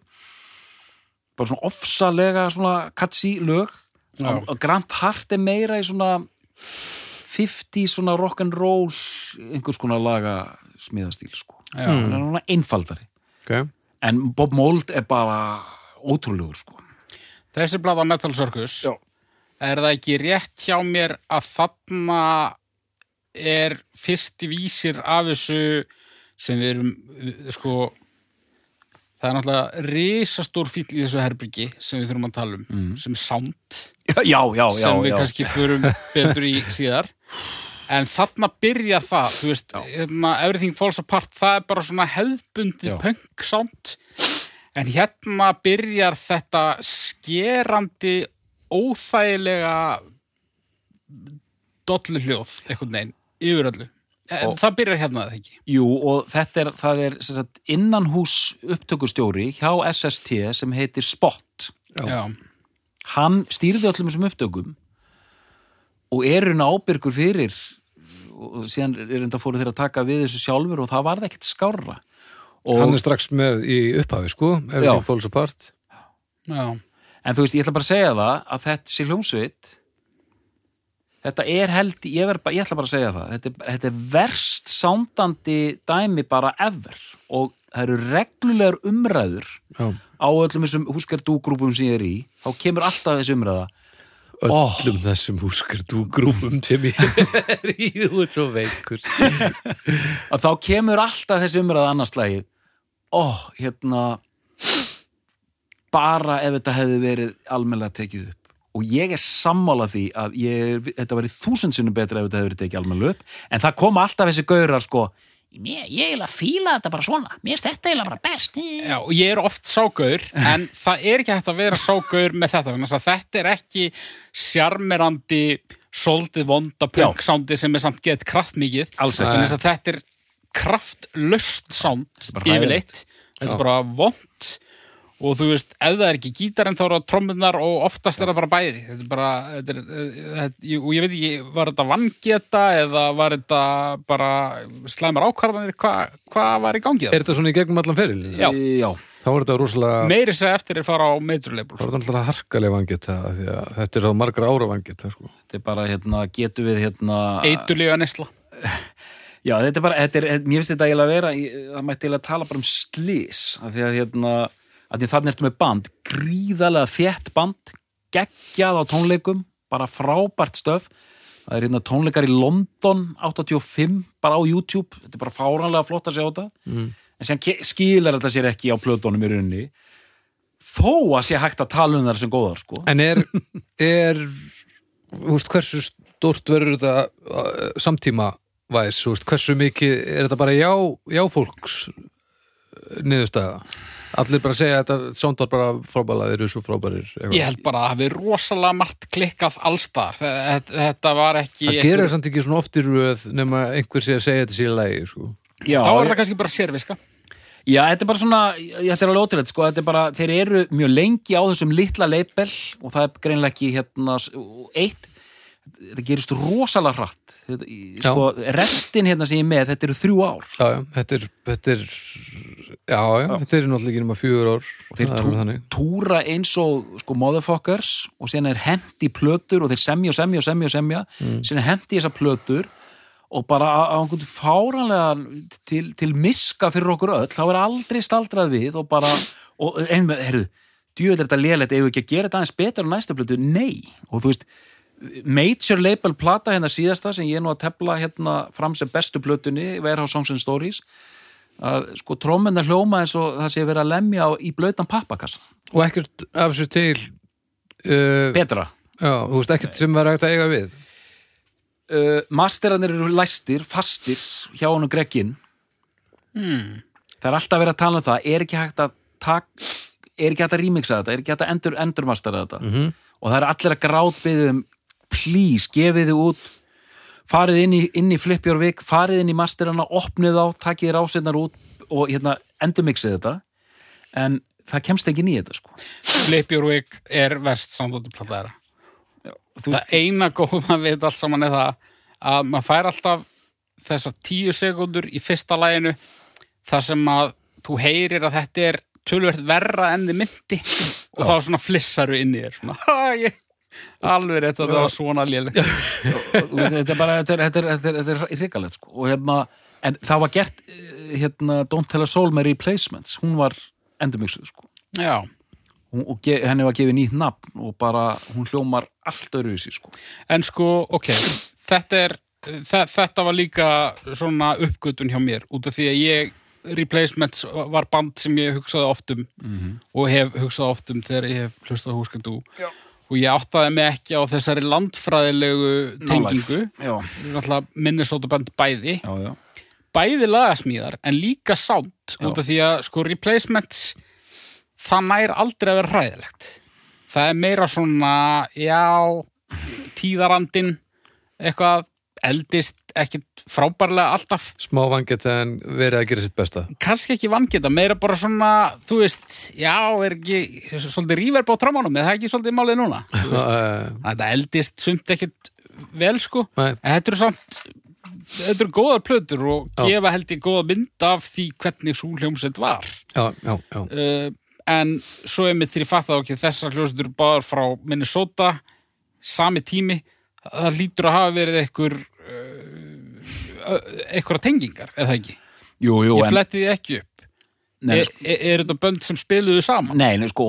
Bara svona ofsalega svona katsi lög. Já. og Grant Hart er meira í svona 50 svona rock'n'roll einhvers konar laga smiðastíl sko, já, hann er svona einfaldari. Ok, en Bob Mould er bara ótrúlegur sko þessi blada Metal Circus Já. er það ekki rétt hjá mér að þarna er fyrsti vísir af þessu sem við erum við- sko það er náttúrulega risastór fíll í þessu herbyggi sem við þurfum að tala um sem er sound já, já, já, já, sem við já. kannski förum betur í síðar [laughs] en þarna byrjar það þú veist, hérna, Everything Falls Apart það er bara svona hefðbundið Já. punk sound. En hérna byrjar þetta skerandi óþægilega dollu hljóð einhvern veginn, yfir öllu. En Og- það byrjar hérna eða ekki? Jú, og þetta er, það er sagt, innanhús upptökustjóri hjá SST sem heitir Spot. já, Hann stýrði öllum þessum upptökum og er hún ábyrgur fyrir og síðan er þetta fóru þeir að taka við þessu sjálfur og það varð ekkert skárra. Og, hann er strax með í upphafi sko. Everything Falls Apart já, En þú veist, ég ætla bara að segja það að þetta sé hljómsveit þetta er held, ég, ver, bara- ég ætla bara að segja það þetta, er- þetta er verst sándandi dæmi bara ever og það eru reglulegar umræður já. á öllum þessum húskardúgrúpum sem ég er í þá kemur alltaf þessi umræða öllum þessum húskar þú grúmum sem ég er í ert svo veikur. [laughs] Að þá kemur alltaf þessi umræða annars slagið. Ó, hérna bara ef þetta hefði verið almennilega tekið upp. Og ég er sammála því að ég, þetta væri þúsund sinnum betra ef þetta hefði verið tekið almennilega upp. En það koma alltaf þessi gaurar sko Mér, ég eiginlega fíla þetta bara svona. Mér finnst þetta eiginlega bara best. Já, og ég er oft ságaur en [laughs] það er ekki hægt að vera ságaur með þetta vegna þess að þetta er ekki sjarmerandi soldið vonda punk-sándi sem er samt gett kraftmikið. Alls ekki. Vegna þess að þetta er kraftlöst sánd yfirleitt. Þetta er bara vond og þú veist, ef það er ekki gítar en þá eru það trommunar og oftast er það bara bæði þetta er bara þetta er, þetta, og ég veit ekki, var þetta vangeta eða var þetta bara slæmar ákvarðanir, hvað hva var í gangi er þetta svona í gegnum allan feril? Já. Já. þá er þetta rosalega meiri segja eftir er fara á label þá er þetta alltaf harkaleg vangeta því að þetta er þá margar ára vangeta sko. þetta er bara hérna, getur við hérna eiturlega nesla [laughs] Já, þetta er bara, þetta er, mér finnst þetta eiginlega að vera, það mætti eiginlega tala bara um slís, af því að hérna, að því þannig ertu með band, gríðarlega þétt band, geggjað á tónleikum, bara frábært stöf, það er hérna tónleikar í London 85, bara á YouTube, þetta er bara fáránlega flott að sjá þetta, mm. en sem skilar þetta sér ekki á plötunum í rauninni, þó að sé hægt að tala um þar sem góðar, sko. en er, er húst, hversu stort verður þetta uh, samtíma væs, húst, hversu mikið er þetta bara já, já fólks niðurstaða allir bara segja að þetta sánd var bara frábæla, þeir eru svo frábærir ég held bara að það hafi rosalega margt klikkað allstar þetta, þetta var ekki það gerir samt ekki svona oft í röð nema einhver sé að segja þetta sér lægi sko. Já, þá er ég- það kannski bara sérviska. Já, þetta er bara svona, þetta er alveg ótrúlega, sko, þetta er bara, þeir eru mjög lengi á þessum litla leipel og það er greinlega ekki hérna, eitt, þetta gerist rosalega hratt, þetta, sko, restin hérna sem ég er með, þetta eru þrjú ár. Já, já, þetta er þetta er, já, já, þetta er náttúrulega ekki nema fjögur ár. Og þeir tú, túra eins og, sko, motherfuckers og síðan er hendi plötur og þeir semja og semja og semja og semja, Mm. síðan er hendi þessar plötur og bara á einhvern fáranlega til, til miska fyrir okkur öll, þá er aldrei staldrað við og bara, og ein með, heyrðu, djúvel er þetta lélegt ef við ekki að gera þetta aðeins betur á næsta plötu, nei. Og þú veist, major label plata hérna síðasta sem ég er nú að tefla hérna fram sem bestu plötunni, Warehouse Songs and Stories að sko trómmennar hljóma eins og það sé verið að lemja í blautan pappakassa. Og ekkert af þessu til uh, betra. Já, þú veist ekkert sem var hægt að eiga við. Uh, masterarnir eru læstir, fastir hjá honum Gregin Hmm. það er alltaf verið að tala um það er ekki hægt að tak, er ekki hægt að remixa þetta, er ekki hægt að endur, endurmastera þetta. -hmm. og það er allir að grátbyggðum um please, gefið þið út farið inn í, inn í Flip Your Wig farið inn í masterana, opnið á takið rásinnar út og hérna endurmixið þetta. En það kemst ekki nýja þetta sko. Flip Your Wig er verst þú, Það eina góða við allt saman er það að maður fær alltaf þessar tíu sekundur í fyrsta læginu þar sem að þú heyrir að þetta er tölvert verra enn þið myndi og þá svona flissaru inn í þér svona, [laughs] ha, ég, alveg rétt að það var svona veist, þetta er bara þetta er, þetta er, þetta er, þetta er hrikalegt sko. Og hérna, en það var gert eh, hérna, Don't Tell a Soul með Replacements. Hún var endurmixuð sko. Já, hún, og ge, henni var gefið nýtt nafn og bara hún hljómar allt öruvísi sko. En sko, ok þetta er, þe- þetta var líka svona uppgötun hjá mér út af því að ég Replacements var band sem ég hugsaði oft um og hef hugsað oft um þegar ég hef hlustað húskandú Já. Og ég áttaði mig ekki á þessari landfræðilegu tengingu. Minnesota band bæði. Já, já. Bæði lagasmíðar en líka sound Já. út af því að sko replacements það nær aldrei að vera hræðilegt. Það er meira svona já, tíðarandin eitthvað eldist ekkit frábærlega alltaf. Smá vangett en verið að gera sitt besta. Kannski ekki vangeta, meira bara svona þú veist, já, er ekki svolítið ríverb á trámanum, er það ekki svolítið málið núna? Þetta eldist sumt ekkit vel sko. Nei, en þetta eru samt þetta eru góðar plötur og Já. gefa held ég góða mynd af því hvernig svo hljómsveit var. Já, já, já. Uh, en svo er mitt til að okkur þessar hljómsveit eru báðar frá Minnesota sami tími. Það lítur að hafa verið einhver einhverja tengingar, eða ekki jú, jú, ég en, fletti því ekki upp nei, er, er, er þetta bönd sem spiluðu saman? nei, nei, sko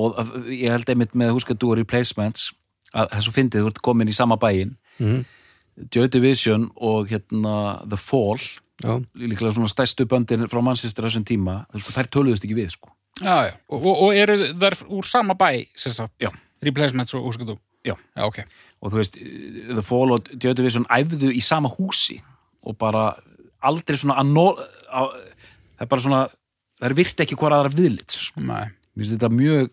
ég held einmitt með þú replacements að þessu fyndið, þú ert komin í sama bæinn Mhm. Joy Division og hérna The Fall já, líklega svona stærstu böndin frá mannsistur þessum tíma, sko, þær töluðust ekki við sko Já, já, og, og, og eru þær úr sama bæ, sem sagt, Já. replacements og úrskatu? Já. Já, ok. og þú veist, The Fall og Joy Division æfðu í sama húsi og bara aldrei svona það er bara svona það er virt ekki hvað aðra viðlit sko. Mér finnst þetta mjög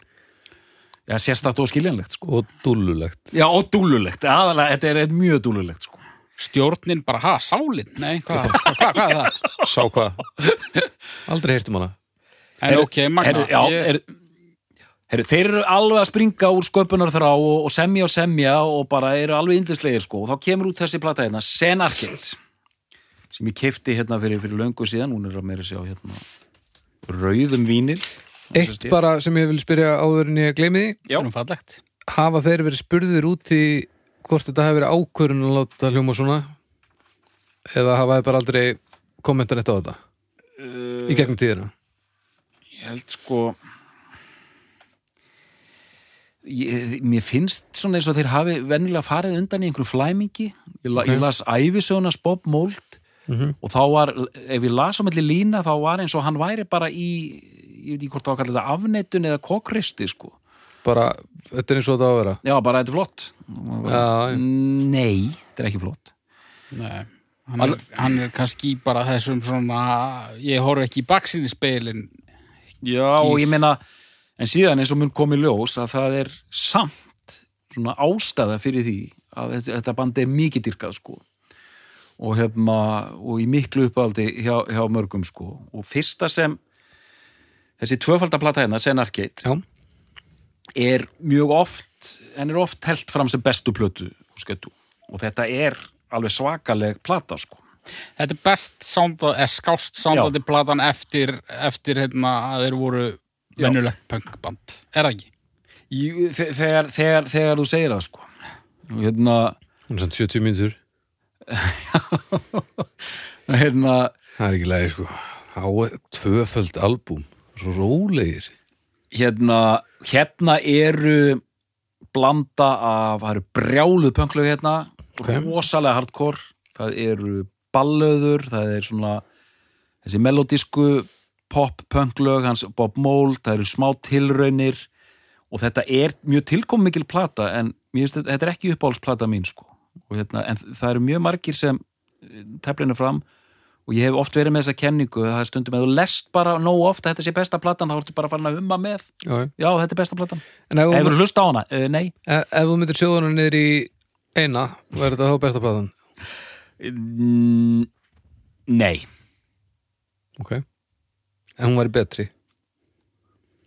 já, sérstætt og skiljanlegt sko. og dúllulegt já, og dúlulegt, aðalega, þetta er mjög dúlulegt sko. Stjórnin bara, ha, sálin? Nei, hvað, hvað, [laughs] hvað, hvað er það? sá hvað aldrei heyrtum hana En Heyrðu, ok, magna. Heyrðu, já, er, heyrðu, þeir eru alveg að springa úr sköpunar þrá og, og semja og semja og bara eru alveg indislegir sko og þá kemur út þessi plata hérna, Sen Arcade sem ég kefti hérna fyrir, fyrir löngu síðan, hún er að meira sjá hérna rauðum vínil. Eitt bara sem ég vil spyrja áður en ég gleymi því. Já. Já. Fallegt. hafa þeir verið spurðir út í hvort þetta hefur verið ákvörun að láta hljóma svona? Eða hafa þeir bara aldrei kommentar neitt á þetta? Í gegnum tíðina? ég held sko ég, mér finnst svona eins og þeir hafi venjulega farið undan í einhverju flæmingi. Ég, la, ég las æfisögunas Bob Mold Mhm. og þá var, ef ég las á melli lína þá var eins og hann væri bara í ég veit ekki hvort það var kallið þetta afneitun eða kokristi sko bara, þetta er eins og þetta á að vera já, bara þetta er flott já. nei, þetta er ekki flott Nei. Hann er, hann er kannski bara þessum svona, ég horf ekki í baksinni speilin. já, og ég meina en síðan eins og mun komið ljós að það er samt svona ástæða fyrir því að þetta, þetta bandi er mikið dyrkað sko og hefma, og í miklu uppaldi hjá, hjá mörgum sko. Og fyrsta sem þessi tvöfaldaplata hérna, Sen Arcade já, er mjög oft en er oft held fram sem bestu plötu og skötu og þetta er alveg svakaleg plata sko. Þetta er best soundað, eða skást soundandi platan eftir, eftir hérna að þeir voru Já. venjulegt punkband. Er það ekki? Í, þe- þegar, þegar, þegar þú segir það sko. Og hérna, hún er samt 70 mínútur [laughs] hérna það er ekki lægi sko. Tvöföld albúm. Rólegir. hérna, hérna eru blanda af, það eru brjáluð pönglög hérna, Ok. rosalega hardcore, það eru ballöður, það er svona þessi melodísku pop-pönglög, hans Bob Mould, það eru smá tilraunir. Og þetta er mjög tilkommikil plata en þetta er ekki uppáhaldsplata mín sko. Hérna, en það eru mjög margir sem teflinu fram og ég hef oft verið með þessa kenningu það er stundum að þú lest bara nóg oft að þetta sé besta platan þá ertu bara farin að umma með Já, já. þetta er besta platan Hefur þú- hlusta á hana? Uh, nei ef, ef þú myndir sjóðunum niður í eina, verður þetta þá besta platan? mm, Nei, Ok. En hún væri betri.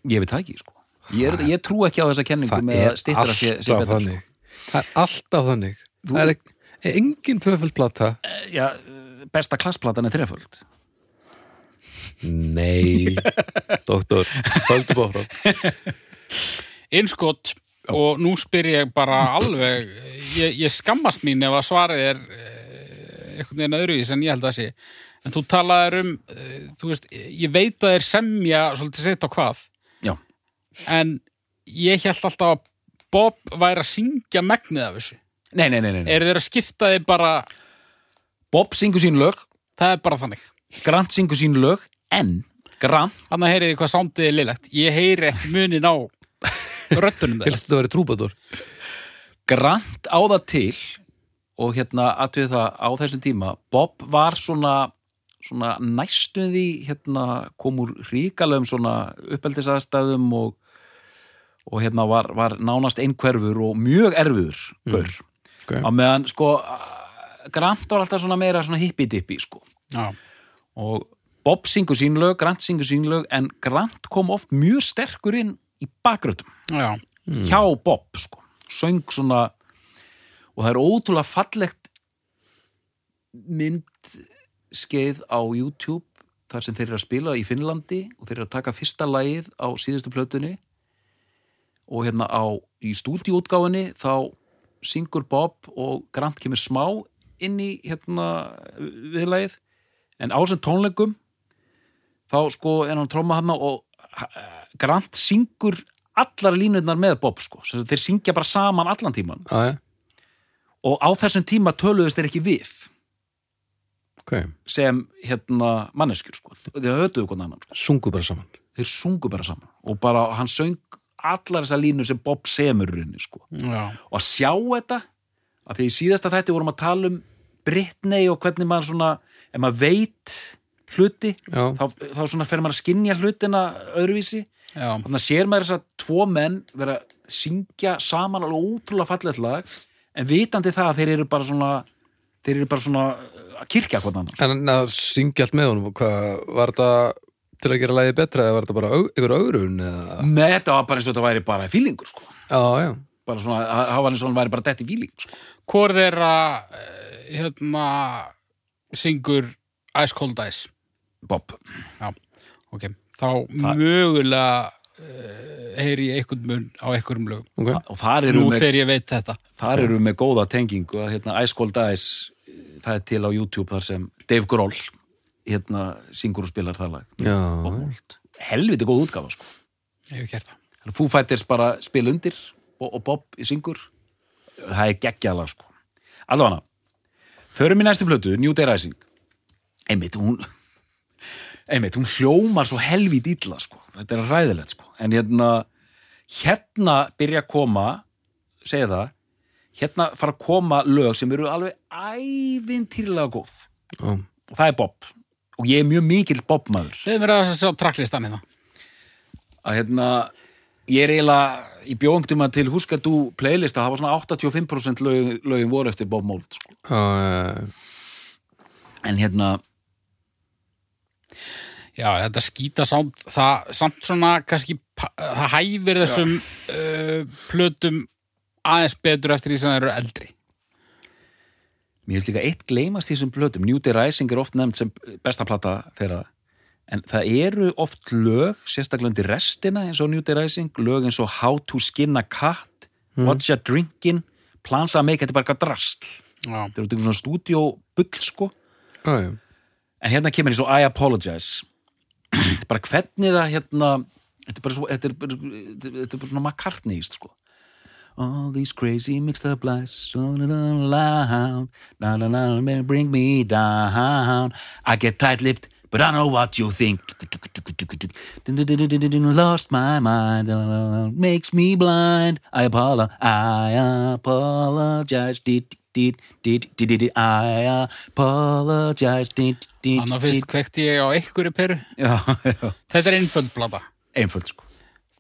ég veit það ekki sko. ég, er, ég trú ekki á þessa kenningu Það með að stýttra sé, sé betra þannig. Það er alltaf þannig. Þú- Það er engin tvöföld plata. sko. já, besta klassplatan er þreföld Nei, [laughs] doktor, höldu bóra. innskott og nú spyr ég bara alveg ég, ég skammast mín ef að svarið er eh, einhvern veginn öðruvís en ég held að sé en þú talaðir um eh, þú veist, ég veit að þeir semja svolítið sett á hvað Já. en ég held alltaf að Bob væri að syngja megnið af þessu Nei, nei, nei, nei, nei. eru þeir að skipta þið bara Bob syngur sín lög, það er bara þannig Grant syngur sín lög en Grant, Þannig að heyriði hvað sándið er lillegt. Ég heyri ekki munin á röttunum þeirra. Hilst þetta að vera trúbadur? Grant á það til og hérna aðtöðu það á þessum tíma Bob var svona svona næstum því hérna kom úr ríkalegum svona uppeldisaðstæðum og, og hérna var, var nánast einhverfur og mjög erfiður bör Ok. á meðan sko Grant var alltaf svona meira svona hippi-dippi sko. Já, og Bob syngur sín lög, Grant syngur sín lög en Grant kom oft mjög sterkur inn í bakgrötum já, hjá Bob sko. söng svona og það er ótrúlega fallegt myndskeið á YouTube þar sem þeir eru að spila í Finnlandi og þeir eru að taka fyrsta lagið á síðustu plötunni. Og hérna á í stúdíútgáfinni þá syngur Bob og Grant kemur smá inn í hérna viðlagið en á þessum tónleikum þá sko er hann tróma hann og Grant syngur allar línurnar með Bob sko. Þeir syngja bara saman allan tíman Aja, og á þessum tíma töluðust þeir ekki við. Ok. sem hérna manneskjur sko. Þeir hötuðu hvernig annan sko. Sungu bara saman. þeir sungu bara saman. Og bara hann söng allar þessar línur sem Bob semur í rauninni sko. Og að sjá þetta að því í síðasta þætti vorum að tala um Britney og hvernig maður svona ef maður veit hluti Já, þá, þá svona fer maður að skinja hlutina öðruvísi. Já, þannig að sér maður þess að tvo menn vera að syngja saman alveg ótrúlega fallegt lag en vitandi það að þeir eru bara svona þeir eru bara svona uh, að kirkja hvort annan en að syngja allt með honum, hvað, var þetta til að gera lagið betra eða var þetta bara ykkur eða? með þetta var bara eins og þetta væri bara fílingur sko. Já, já. bara svona, það var eins og hann væri bara dett í fíling sko. Hvor þeirra eh, hérna syngur Ice Cold Ice Bob ok, þá mögulega uh, heyri ég einhvern mun á einhverjum lögum Ok. og þar eru, nú með, þegar ég veit þetta þar eru með góða tengingu að hérna, Ice Cold Ice það er til á YouTube þar sem Dave Grohl hérna syngur og spilar það lag Já, Bob Mould. helviti góð útgáfa sko. ég hef gert það Foo Fighters bara spila undir og, og Bob í syngur það er geggjala sko. allavega förum í næstu plötu, New Day Rising einmitt hún einmitt, hún hljómar svo helvít illa sko. þetta er ræðilegt sko. en hérna hérna byrja að koma segja það hérna fara að koma lög sem eru alveg ævintýrlega góð já. og það er Bob og ég er mjög mikill Bob maður Leðum mér að sjá tracklistan hérna að hérna ég er eiginlega í bjóðungtum að til huska þú playlist að það var svona 85% lögin, lögin voru eftir Bob Mould sko. Já, en hérna Já, þetta skýta samt, það samt svona kannski, það hæfir þessum uh, plötum aðeins betur eftir því sem það eru eldri. Mér finnst líka eitt gleymast í þessum plötum. New Day Rising er oft nefnd sem besta plata þeirra. En það eru oft lög sérstaklega undir restina eins og New Day Rising lög eins og How to Skin a Cat What You Drinking Plans að Make, þetta er bara eitthvað drast Já, þetta er út í svona stúdíóbull sko. Já, já. En hérna kemur eins og I apologize. Bara hvernig það hérna Þetta er bara, svo, þetta er, þetta er bara svona McCartneyist sko. All these crazy mixed up lies so loud. Na na na na bring me down. I get tight-lipped but I know what you think. Lost my mind. Makes me blind. I apologize I apologize. Did, did, did, did, did, I apologize. Did, did, Þannig að fyrst kvekti ég á einhverju peru. Já, já, Þetta er einföld plata. einföld sko.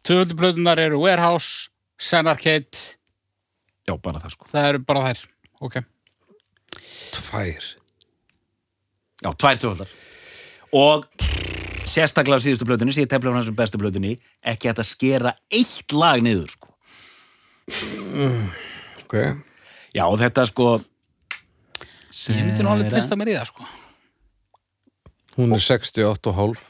Tvöldu plötunar eru Warehouse, Sen Arcade, Já, bara það sko. Það eru bara þær. Ok. Tvær. Já, tvær töfaldar Og sérstaklega á síðustu plötunni Sér tefla hann sem bestu plötunni Ekki að skera eitt lag niður sko. Ok. Já, og þetta sko Ég myndi nú alveg trista mér í það, sko. Hún er 68 og hálf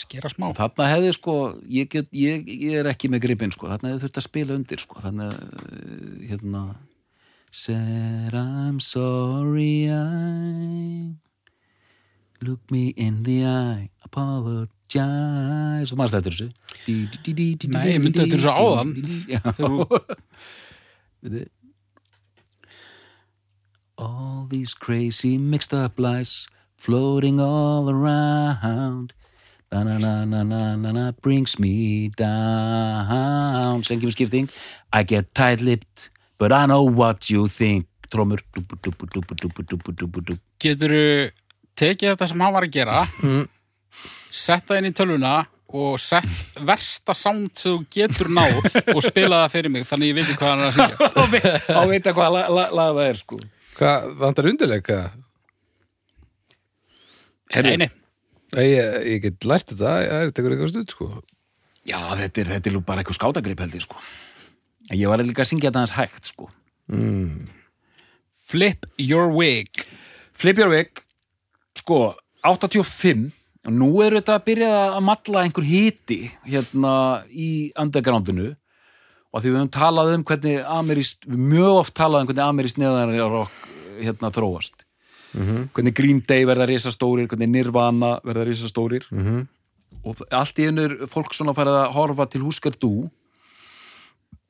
Skera smá. Þarna hefði sko ég, get, ég, ég er ekki með gripinn sko Þarna hefði þurft að spila undir sko Þarna, uh, hérna Said I'm sorry I Look me in the eye Apologize Og maður stættir þessu Nei, ég myndi þetta svo áðan. Já. [laughs] All these crazy mixed up lies floating all around na na na na na na na brings me down sengjum skipting I get tight-lipped but I know what you think trómur. Getur tekið þetta sem hann var að gera, Mm. sett það inn í tölvuna og sett versta sound sem þú getur náð og spila það fyrir mig þannig ég veit hvað hann er að syngja. [laughs] á veita hvað lag la, la, það er sko Hvað, vantar undirleika? Nei, nei. Nei, ég, ég get lært þetta, það er tekur eitthvað stund, sko. já þetta er, þetta er bara eitthvað skátagrip held ég sko ég var líka að syngja þetta hans hægt sko Mm. Flip your wig. Flip your wig sko, 85 og nú er þetta að byrja að matla einhver hiti hérna í undergroundinu og að því við höfum talað um hvernig höfum mjög oft talað um hvernig ameríst neðan rock hérna þróast hvernig Green Day verða risastórir, hvernig Nirvana verða risastórir Mm -hmm. og allt í einu er fólk svona farið að horfa til Husker Du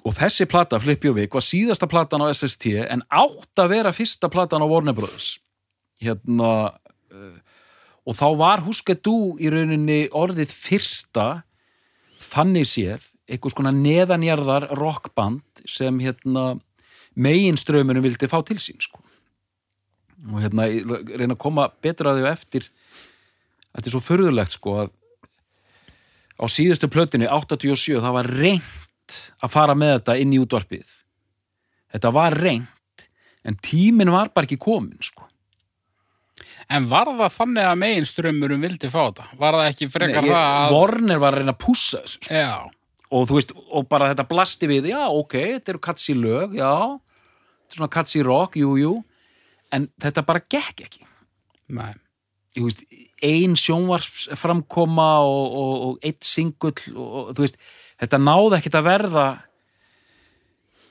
og þessi plata Flip Your Wig var síðasta platan á SST en átt að vera fyrsta platan á Warner Brothers hérna uh, og þá var Husker Du í rauninni orðið fyrsta þannig séð einhvers konar neðanjarðar rockband sem hérna meginströmmunum vildi fá til sín sko. Og hérna reyna að koma betur að því á eftir þetta er svo förðulegt sko að á síðustu plötinu 87 það var reynt að fara með þetta inn í útvarpið þetta var reynt en tíminn var bara ekki komin sko. En var það þannig að meginströmmurum vildi fá þetta? Var það ekki frekar Nei, ég, það að... Warner var að reyna að pússa þessu sko. Já, og þú veist, og bara þetta blasti við já, ok, þetta eru katsi lög, já þetta er svona katsi rock, jú, jú en þetta bara gekk ekki. Nei. Veist, ein sjónvarsframkoma og, og, og eitt singull og, þú veist, þetta náði ekkit að verða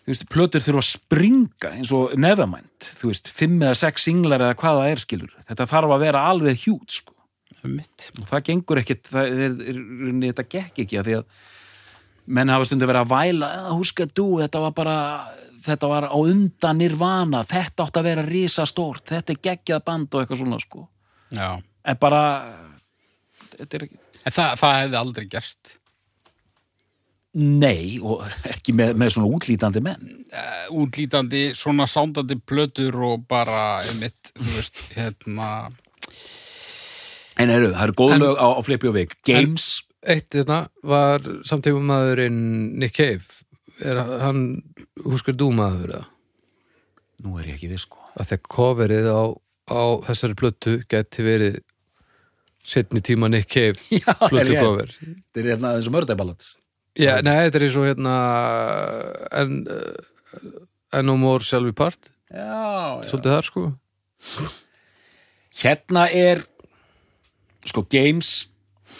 þú veist, plötur þurfa að springa eins og Nevermind, þú veist, fimm eða sex singlar eða hvað það er skilur, þetta þarf að vera alveg hjút, sko, það gengur er, er, er, þetta gekk ekki að því að menn hafa stundu verið að væla "Ah, huska þú, þetta var bara þetta var á undan nirvana þetta átt að vera risastórt, þetta er geggjað band og eitthvað svona, sko Já. en bara þetta er ekki En það, það hefði aldrei gerst. Nei, og ekki með, með svona útlítandi menn. Uh, útlítandi, svona sándandi plötur og bara, um mitt, þú veist, hérna... En eru, það eru góð lög á, á Flippy og Vig. Games, Eitt þetta var samtífum maðurinn Nick Cave. Er hann, húskar þú maður eða? nú er ég ekki við sko. Að þegar coverið á, á þessari plötu geti verið setni tíma Nick Cave [laughs] ég- cover. Þetta er hérna eins og mörðæbalats. Já, nei, þetta er eins og hérna en, uh, en no more shall we part. Já, já. Svolítið þar, sko. Hérna er sko Games,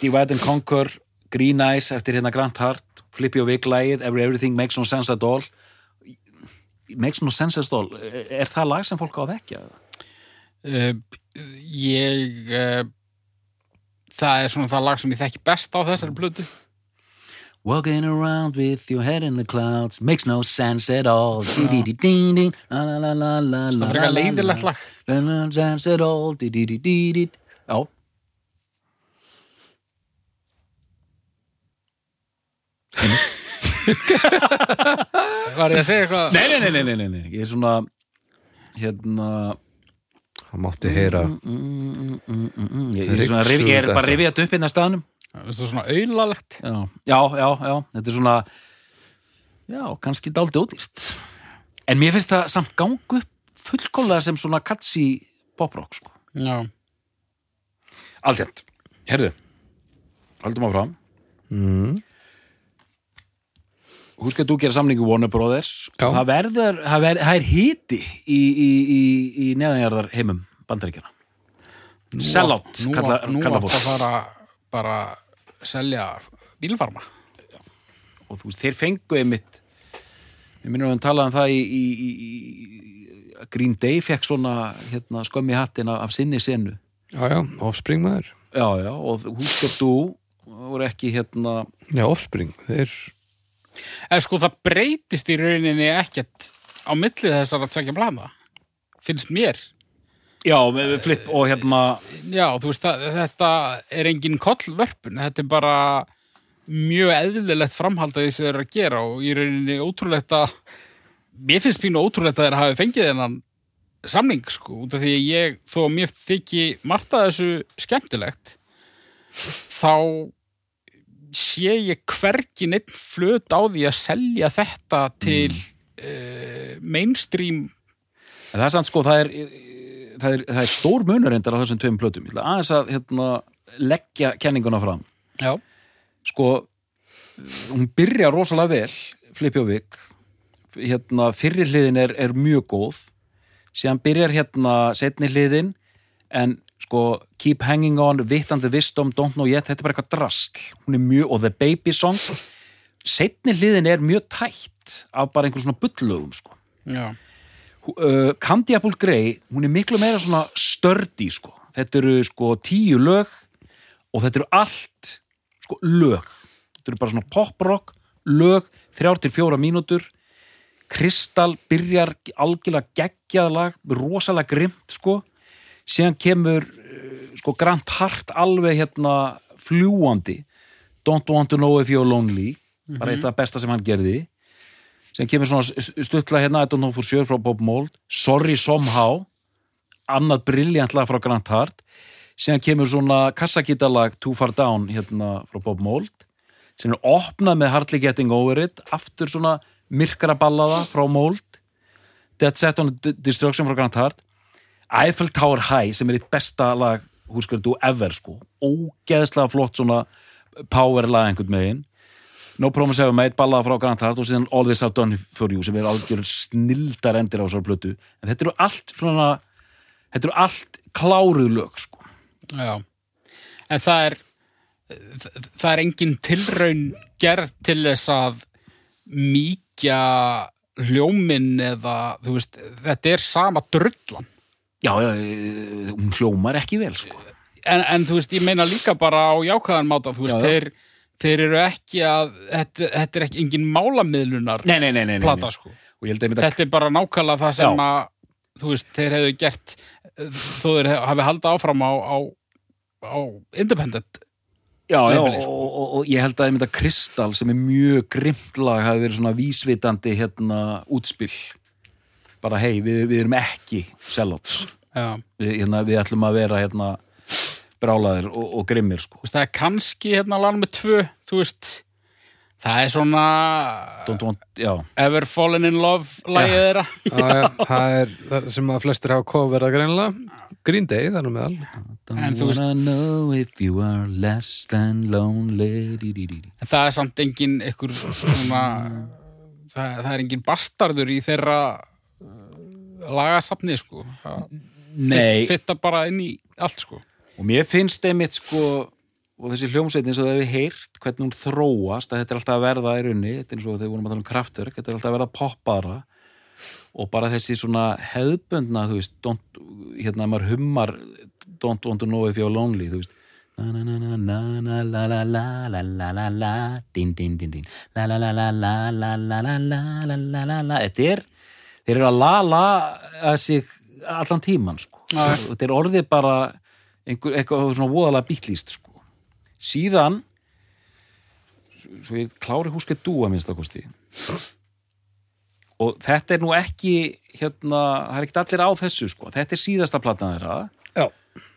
Divide and Conquer, Green Eyes eftir hérna Grant Hart, Flippy og Vig lagið, Every Everything Makes No Sense at All. Makes No Sense at All, er það lag sem fólk á að vekja? Uh, ég... Uh, það er svona það lag sem ég þekki best á þessari plötu. Walking around with your head in the clouds makes no sense at all Það er frekar leiðilegt lag No sense at all Já, [laughs] Var ég að segja eitthvað? nei, nei, nei, nei, nei, nei, nei. Ég er svona hérna Það mátti heyra mm, mm, mm, mm, mm. Ég, ég, er svona, rif, ég er bara þetta upp hérna staðnum Það er svona auðlalegt já, já, já, já, þetta er svona já, kannski dálítið ódýrt en mér finnst það samt gangu upp fullkólega sem svona katsi poprock sko. Já, Aldjent, herðu haldum áfram mm. Húsk að þú gera samningu Warner Brothers. Það verður, það, verður, það er hiti í, í, í, í neðanjarðar heimum bandaríkjana Sellout Nú, kalla, nú kalla átt að fara bara selja bílfarma. Og þú veist, þeir fengu einmitt ég minnum að hann talaði um það í, Green Day fekk svona hérna, skömmi hattin af, af sinni senu. Já, já, offspring maður. Já, já, og húsk að þú voru ekki hérna Já, offspring, þeir Eða sko það breytist í rauninni ekkert á milli þessar að tvekja blanda finnst mér. Já, með flip og hérna Já, þú veist, það, þetta er engin kollvörpun, þetta er bara mjög eðlilegt framhald að því sem þeir eru að gera og í rauninni ótrúlegt að mér finnst pínu ótrúlegt að þeir hafi fengið þennan samning, sko, út af því að ég þó að mér þykji margt að þessu skemmtilegt þá sé ég hvergi neitt flöt á því að selja þetta til mm. mainstream. Það er samt sko, það er það er, það er stór munur reyndar á þessum tveim plötum. Ég ætla aðeins að hérna, leggja kenninguna fram. Já, sko hún byrja rosalega vel Flipjóvik hérna, fyrri hliðin er, er mjög góð. Síðan byrjar hérna setni hliðin en sko Keep Hanging On, the Wisdom, Don't Know Yet. Þetta er bara eitthvað drasl. Hún er mjög, og The Baby Song. Setni hliðin er mjög tætt af bara einhver svona bullögum sko. Uh, Candy Apple Grey, hún er miklu meira svona stördi sko, þetta eru sko tíu lög og þetta eru allt sko lög. Þetta eru bara svona poprock, lög þrjár til fjóra mínútur. Kristall byrjar algjörlega geggjað lag, rosalega grimt sko, síðan kemur uh, sko Grant Hart alveg hérna fljúandi Don't want to know if you're lonely. Bara eitt af það besta sem hann gerði. Sem kemur svona stuttla hérna I don't know for sure frá Bob Mould. Sorry Somehow. Annað briljant lag frá Grant Hart. Síðan kemur svona kassakítalag Too Far Down hérna frá Bob Mould sem er opnað með Hardly Getting Over It. Aftur svona myrkara ballaða frá Mould. Dead Set on Destruction frá Grant Hart Eiffel Tower High sem er eitt besta lag þú ever sko. Ógeðslega flott svona power lag einhvern megin No Promise Ever Made, ballaða frá Grant Hart og síðan All This I've Done For You sem er algjör snildar endir á þessar plötu. En þetta eru allt svona þetta eru allt kláruð lög sko. já. En það er það er engin tilraun gerð til þess að mýkja hljóminn eða þú veist, þetta er sama drullan já, já, eh, hún hljómar ekki vel sko. en, en þú veist, ég meina líka bara á jákvæðan máta, þú veist, Já, já. þeir þeir eru ekki að þetta, þetta er ekki engin málamiðlunar nei, nei, nei, plata sko ég að þetta þetta er bara nákvæmlega það sem Já. að þú veist, þeir hefðu gert þó þeir hafi haldið áfram á, á, á independent já, já, Leifili, og, sko. og, og ég held að þetta Kristall sem er mjög grimt lag hafi verið svona vísvitandi hérna útspill bara hei, við, við erum ekki sellouts já. við, hérna, við ætlum að vera hérna brálaðir og, og grimmir sko. Það er kannski hérna lag með tvö þú veist, það er svona Don't want, Ever Fallen in Love lagið þeirra. [laughs] Það er það sem að flestir hafa coverað greinilega. Green Day, þannig meðal. Don't En þú veist- wanna know if you are less than lonely. Di, di, di, di. en það er samt engin ykkur svona það, það er engin bastardur í þeirra lagasafni sko Nei Fitta bara inn í allt sko Og mér finnst einmitt sko og þessi hljómsveitin sem þau hefur heyrt hvernig hún þróast að þetta er alltaf að verða í raunni þetta er eins og þau vorum að tala um kraftverk þetta er alltaf að verða poppara og bara þessi svona hefðbundna þú veist, don't, hérna maður hummar don't want to know if you're lonely þú veist þetta er þeir eru að la la að sig allan tíman sko. Þetta er orðið bara einhver, eitthvað svona voðalega bítlýst sko. síðan svo ég klári dúa minnst að kosti og þetta er nú ekki hérna, það er ekkert allir á þessu sko. þetta er síðasta platan þeirra Já.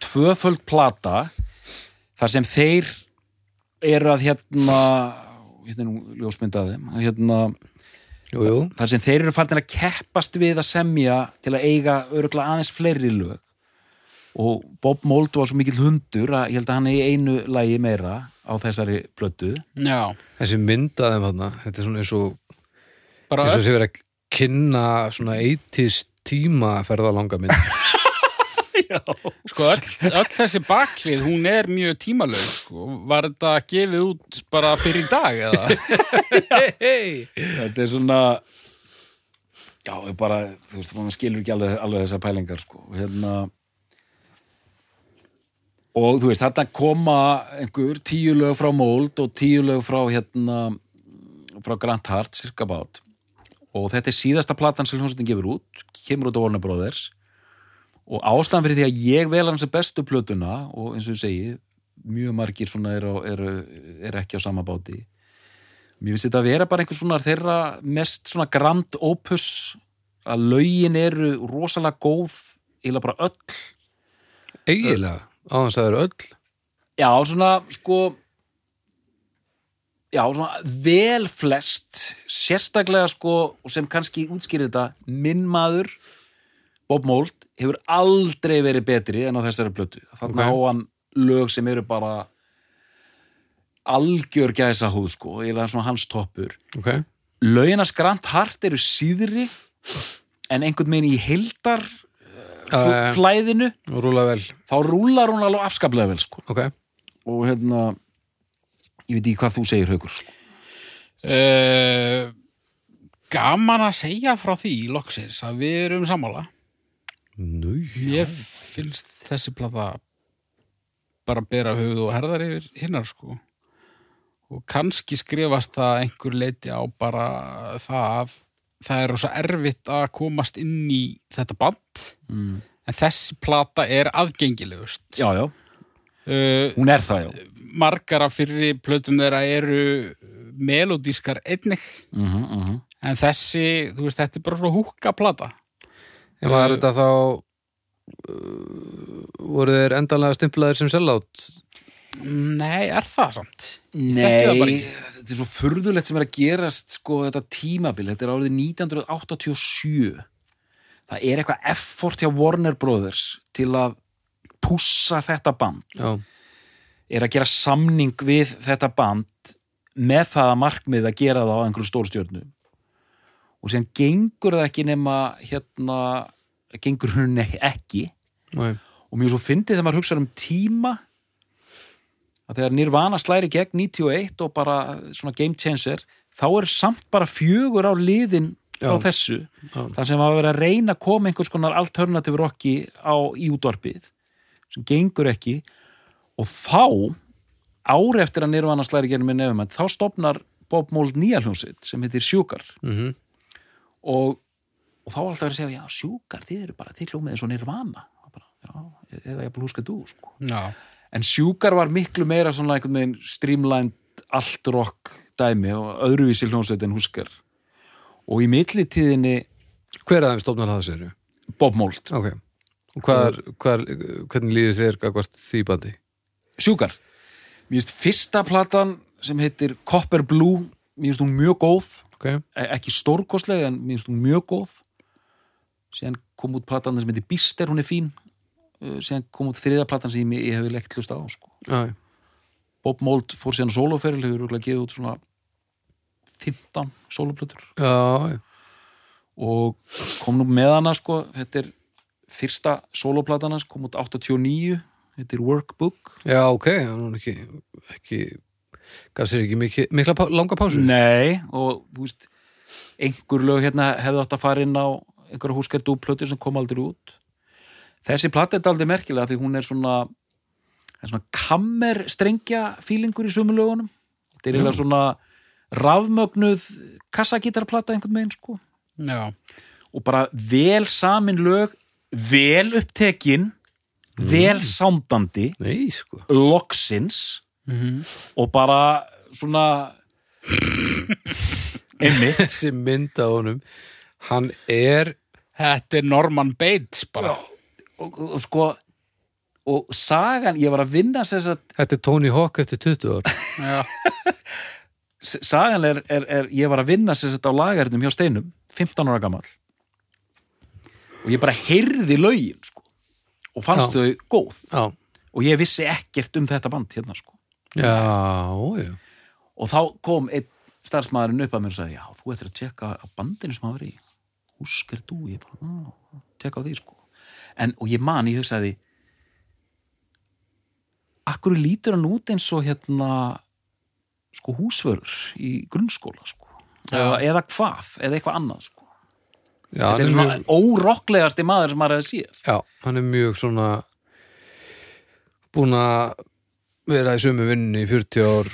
tvöföld plata þar sem þeir eru að hérna hérna ljósmyndaði hérna, Jú, jú. þar sem þeir eru farin að keppast við að semja til að eiga öruglega aðeins fleiri lög og Bob Mold var svo mikill hundur að ég held að hann er í einu lagi meira á þessari Já, Þessi myndaðum þarna, þetta er svona eins og bara eins og sé verið að kynna svona 80s tíma ferðalanga mynd. [laughs] Sko öll, öll þessi baklið, hún er mjög tímalaug sko. Var þetta gefið út bara fyrir dag eða? [laughs] þetta er svona já, ég bara, þú veist, maður skilur ekki alveg, alveg þessar pælingar sko. hérna og þú veist, þarna koma einhver tíu lög frá Mold og tíu lög frá hérna frá Grant Hart, cirka bát og þetta er síðasta platan sem hljómsveitin gefur út, kemur út á Warner Brothers og ástæðan fyrir því að ég vel hans bestu plötuna og eins og ég segi, mjög margir svona eru, eru, eru ekki á sama báti Mér finnst þetta að vera bara einhvers svona þeirra mest svona grand opus að lögin eru rosalega góð eiginlega bara öll Eiginlega, á þess að það eru öll. Já, svona sko Já, svona vel flest sérstaklega sko og sem kannski útskýrir þetta minn maður Bob Mold hefur aldrei verið betri en á þessari plötu þannig Ok. á hann lög sem eru bara algjör gæsa húð sko, eiginlega svona hans toppur Ok. lögina skrant hart eru síðri en einhvern veginn í heildar Uh, flæðinu og rúla vel. þá rúlar hún alveg afskaplega vel sko. Ok. og hérna ég veit ekki hvað þú segir haukur sko. Uh, gaman að segja frá því loksins að við erum sammála. Nú, Ég finnst þessi plata bara bera höfuð og herðar yfir hinnar sko. Og kannski skrifast það einhver leiti á bara það að það er rosa erfitt að komast inn í þetta band mm. en þessi plata er aðgengilegust. já, já, Uh, hún er það já margar af fyrri plötum þeirra eru melodískar einnig mm -hmm, en þessi, þú veist, þetta er bara svo húka plata. En var þetta þá uh, voru þeir endanlega stimplaðir sem sellátt? Nei, er það samt? Nei, þetta er svo furðulegt sem er að gerast sko þetta tímabil, þetta er árið 1987 það er eitthvað effort hjá Warner Brothers til að pússa þetta band Já. er að gera samning við þetta band með það að markmið að gera það á einhverju stórstjörnu og sem gengur það ekki nema hérna, gengur hún ekki Nei. og mjög svo fyndið þegar maður hugsa um tíma að þegar Nirvana slæri gegn 91 og bara svona game changer þá er samt bara fjögur á liðin Já. þessu Já. þar sem að vera að reyna að koma einhvers konar alternative rocki á í útvarpið sem gengur ekki og þá ári eftir að Nirvana slæri gegn með nefum þá stopnar Bob Mold nýja hljónsitt sem heitir Sjúkar Mm og, og þá var alltaf að segja já, Sjúkar, þið eru bara, þið hljómið eins og Nirvana bara, já, eða ég bara húska þú sko. En Sjúkar var miklu meira svona einhvern veginn streamlined allt rock dæmi og öðruvísi hljónsveit en Husker og í millitíðinni Hver aðeins stofnar það sér? Bob Mold, Ok. Og hvað, hvað, hvernig líður þér gagvart því bandi? Sjúkar mér finnst fyrsta platan sem heitir Copper Blue, mér finnst hún mjög góð Ok. e- ekki stórkostlega en mjög góð. Síðan kom út platan sem heitir Bister, hún er fín. Uh, síðan kom út þriða platan sem ég, ég hefur leikt hlust á sko. Bob Mold fór síðan soloferil hefur örugglega gefið út svona 15 soloplötur og kom nú með hana sko, þetta er fyrsta soloplatan hans, kom út 89 þetta er Workbook. Já, ok, hann var ekki, ekki gaf sér ekki mikil, mikla pá, langa pásu? Nei, og veist einhver lög hérna hefði átt að fara inn á einhverja húskættu plötu sem kom aldrei út. Þessi platta er aldrei merkilega því hún er svona svona kammer strengja fílingur í sömu lögunum. Þetta er eiginlega svona rafmögnuð kassagítarplata einhvern veginn sko. Já, og bara vel samin lög vel upptekin vel sándandi Nei, sko. Loksins Mhm. og bara svona einmitt. [laughs] Þessi mynd á honum Hann er þetta er Norman Bates bara. Og, og, og sko og sagan, ég var að vinna að Þetta er Tony Hawk eftir 20 ár. [laughs] Sagan er, er, er ég var að vinna að á lagarnum hjá Steinum 15 ára gamall. Og ég bara heyrði lögin sko, og fannst Já. þau góð. Já, og ég vissi ekkert um þetta band hérna sko já, já. Og þá kom einn starfsmæðurinn upp að mér og sagði, já, þú ættir að tjekka á bandinu sem hafa verið í. Húsker þú, ég bara, já, tjekka á því sko. En, og ég man, ég hugsaði akkur lítur hann út eins og hérna sko húsvörður í grunnskóla sko? Eða, eða hvað, eða eitthvað annað sko. Já, þetta er svona mjög, órokklegasti maður sem maður hefði séð. Já, hann er mjög svona búin að vera í sömu vinnu í 40 ár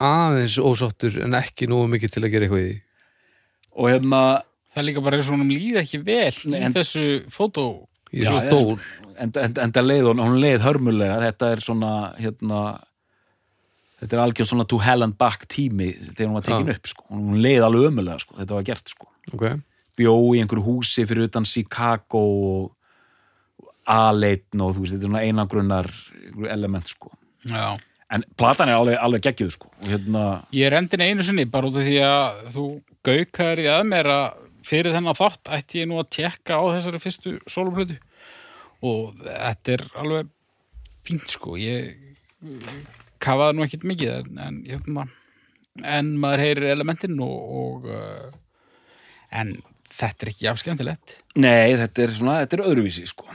aðeins ósáttur en ekki nógu mikið til að gera eitthvað í því og hérna, það er líka bara eins og hún líði ekki vel en- þessu fótó Í já. stór en, en, en það leið hún, hún leið hörmulega þetta er svona hérna, þetta er algjör svona to hell and back tími þegar hún var tekin Já. upp sko. hún leið alveg ömulega, sko. þetta var gert sko. Ok, bjó í einhverju húsi fyrir utan Chicago og A-leitn og þú veist, þetta er svona einangrunnar element sko. Já, en platan er alveg, alveg geggjuð sko. hérna, ég er endin einu sinni bara út af því að þú gaukar í að mér að fyrir þennan þátt ætti ég nú að tekka á þessari fyrstu sóluplötu og þetta er alveg fínt sko ég kafaði nú ekkit mikið en, en, hérna, en maður heyrir elementin og, og uh, en þetta er ekki afskemmtilegt nei, þetta er svona þetta er öðruvísi sko.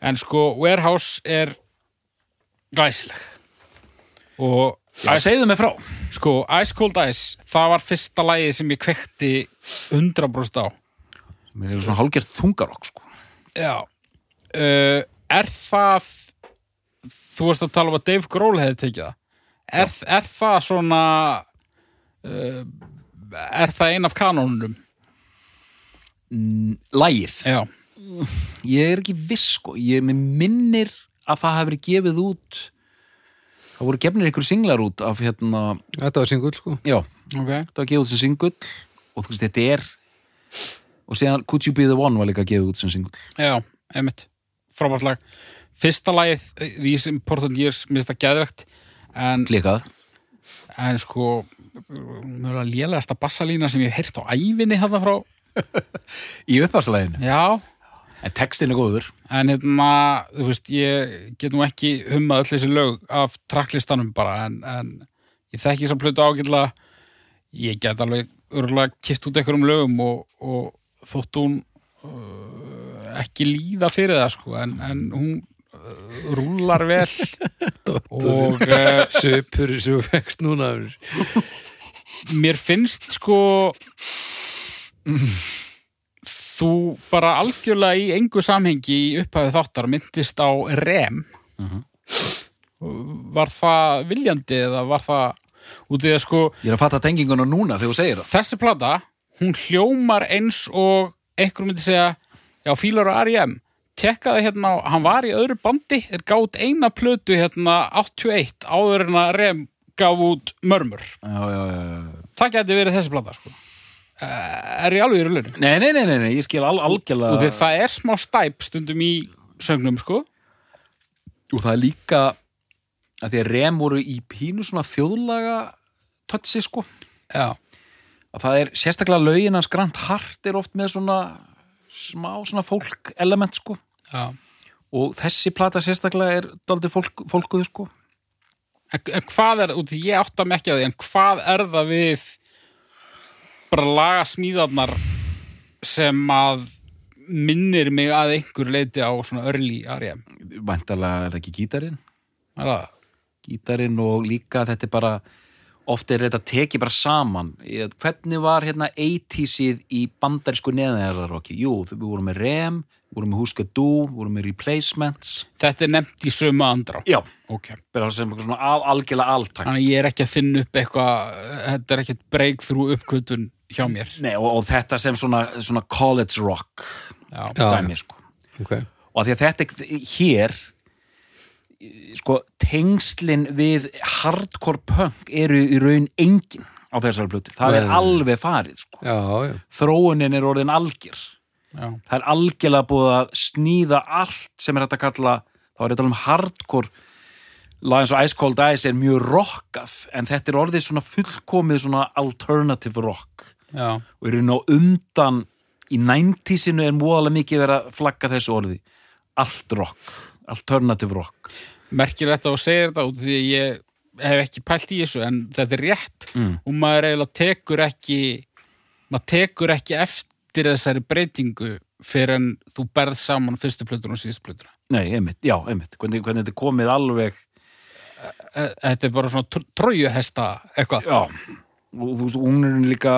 en sko Warehouse er glæsileg og segðu mig frá Sko, Ice Cold Ice, það var fyrsta lagið sem ég kvekti 100% á. mér er svona hálgerð þungarokk sko. Já. Uh, er það, þú veist að tala um að Dave Grohl hefði tekið það. Er, er það svona, uh, er það ein af kanónunum? Lægið Já. ég er ekki viss sko ég minnir að það hafi verið gefið út það voru gefnir einhverju singlar út af hérna, þetta var singull sko já, Ok. það var gefið út sem singull og þú veist, þetta er og síðan Could You Be The One var líka gefið út sem singull Já, einmitt. Frábært lag. Fyrsta lagið, These Important Years, minnst það geðvegt. En, klikað, en sko, mjög lélegasta bassalína sem ég hef heyrt á ævinni þetta frá. [laughs] í uppafslæðinu Já, en textin er góður. En hérna, þú veist, ég get nú ekki hummað öll þessi lög af tracklistanum bara, en, en ég þekki þess að plötu ágætlega, ég get alveg örgulega kift út einhverjum lögum og, og þótt hún uh, ekki líða fyrir það, sko, en, en hún uh, rúlar vel. [laughs] Og uh, Söpur sem fegst núna. Mér finnst, sko, þú bara algjörlega í engu samhengi í upphafið þáttar myndist á rem Mhm. var það viljandi eða var það út í að sko ég er að fatta tenginguna núna þegar þú segir það þessi plata, hún hljómar eins og einhver myndi segja já, fílar á R.E.M. tekkaði hérna, hann var í öðru bandi er gátt eina plötu hérna 81 áður en að rem gaf út mörmur já, já, já. það geti verið þessi plata sko. Uh, er ég alveg í rullinu Nei, nei, nei, nei, ég skil al og algjörlega það er smá stæp stundum í sögnum sko. Og það er líka að því að rem voru í pínu svona þjóðlaga tötsi sko. Já, að það er sérstaklega lögin hans Grant Hart er oft með svona smá svona fólk element sko. Já. Og þessi plata sérstaklega er daldið fólk, fólkuðu sko. En, en hvað er, í ég átta mig ekki á því, en hvað er það við bara laga smíðarnar sem að minnir mig að einhver leiti á svona early R.E.M. væntalega er það ekki gítarinn Er það? gítarinn og líka þetta er bara oft er þetta tekið bara saman hvernig var hérna 80sið í bandarísku neðanjarðarokki jú, við vorum með Rem, við vorum með Huska Du við vorum með Replacements Þetta er nefnt í sömu andrá. já, Ok. bara sem svona al, algjörlega alltak Þannig ég er ekki að finna upp eitthvað, þetta er ekkert breakthrough uppkvötun hjá mér. Nei, og, og þetta sem svona, svona college rock Já. Já. dæmi sko ok, og því að þetta er- hér sko tengslin við hardcore punk eru í raun engin á þessari plötu, það Nei, er alveg farið sko. já, já þróunin er orðin algjör Já. það er algjörlega búið að sníða allt sem er hægt að kalla þá er þetta um hardcore lag eins og Ice Cold Ice er mjög rockað en þetta er orðið svona fullkomið svona alternative rock Já. og er raun og undan í 90-sinu er múalega mikið verið að flagga þessu orði allt rock, alternative rock Merkilegt að þú segir þetta út því að ég hef ekki pælt í þessu en þetta er rétt mm. og maður eiginlega tekur ekki maður tekur ekki eftir þessari breytingu fyrir en þú berð saman fyrstu plötuna og síðustu plötuna. Nei, einmitt, já, einmitt hvernig, hvernig þetta komið alveg Þetta er bara svona tr trójuhesta eitthvað. já, og þú veist, er líka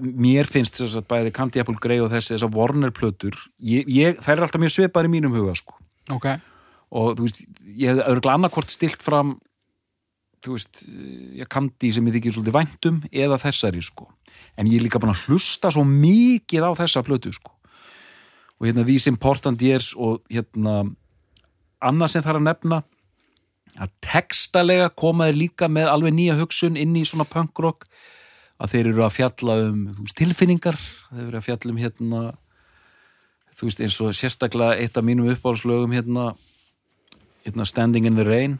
mér finnst þess að bæði Candy Apple Grey og þessi þessar Warner plötur þær er alltaf mjög svipaðar í mínum huga sko. Ok. og þú veist, ég hefði öðruglega annarkvort stilt fram þú veist, ég Candy sem ég þykir svolítið væntum eða þessari sko en ég er líka búin að hlusta svo mikið á þessa plötu sko og hérna These Important Years og hérna annað sem þarf að nefna að textalega komaði líka með alveg nýja hugsun inn í svona punkrock að þeir eru að fjalla um veist, tilfinningar, þeir eru að fjalla um hérna þú veist eins og sérstaklega eitt af mínum uppáhalslögum hérna, hérna Standing in the Rain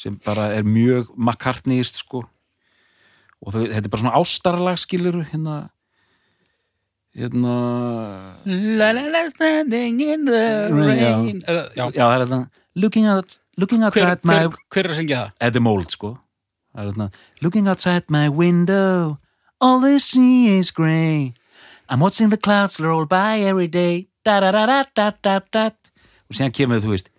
sem bara er mjög McCartneyist sko og þau, þetta er bara svona ástarlag skilur hérna hérna La la la standing in the rain. Það- já. já það er þetta looking, out, looking Hver, outside my hver, hver er að syngja það? Er mold sko Það þarna Looking outside my window All the sea is grey I'm watching the clouds roll by every day. Da da da da da da da. Og síðan kemur þú veist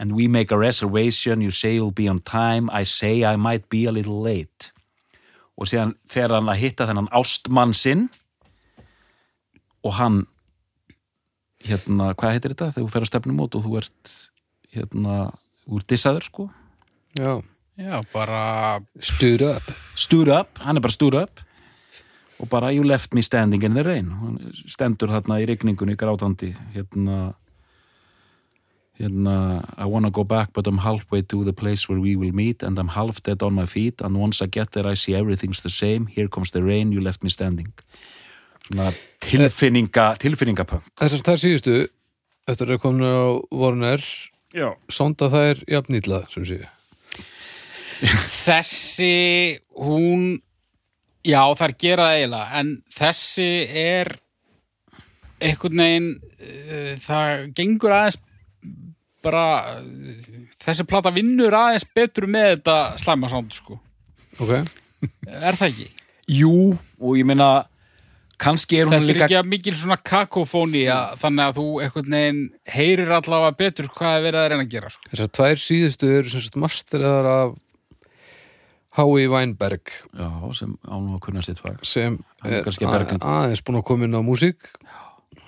And we make a reservation You say you'll be on time I say I might be a little late. Og síðan fer hann að hitta þennan ástmann sinn Og hann Hérna, hvað heitir þetta? Þegar þú fer að stefnum út og þú ert hérna, úr dissaður sko. Já, Já, bara stood up. Stood up, hann er bara stood up. Og bara you left me standing in the rain. Hann stendur þarna í rigningunni grátandi. Hérna hérna I wanna go back but I'm halfway to the place where we will meet and I'm half dead on my feet and once I get there I see everything's the same. Here comes the rain, you left me standing. Svona tilfinninga tilfinningapunk. Þessar tvær síðustu eftir að komna á Warner Já. sonda þær jafnýtla sem sé þessi hún já það er gera það eiginlega en þessi er einhvern veginn uh, það gengur aðeins bara uh, þessi plata vinnur aðeins betur með þetta slæma sound sko ok, er það ekki? Jú, og ég meina kannski er hún Þetta er líka ekki að mikil svona kakofóni þannig að þú einhvern veginn heyrir allavega betur hvað er verið að reyna að gera sko. þessar tvær síðustu eru sem sagt masteraðar af Hái Weinberg. Já, sem ánum að kunna sitt fag. Sem er aðeins búin að koma inn á músík.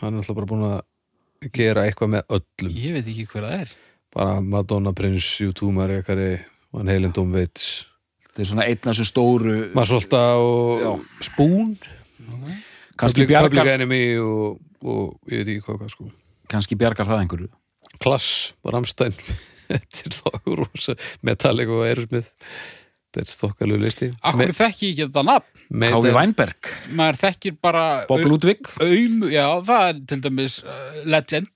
Hann er alltaf bara búin að gera eitthvað með öllum. Ég veit ekki hver það er. Bara Madonna, Prince, U2, Mariah Carey Van Halen, Tom Waits. Þetta er svona einn af þessu stóru Masolta og Spoon. Kannski Public, Public bjargar, og, og ég veit ekki hvað, hvað sko. Kannski bjargar það einhverju. Klass, Ramstein [laughs] þetta er þokkur rosa Metallica og Aerosmith þetta er þokkalegu listi. Akkur þekki ég ekki þetta nafn? Hái Weinberg, maður þekkir bara Bob au- Ludwig. aumu, já það er til dæmis uh, legend,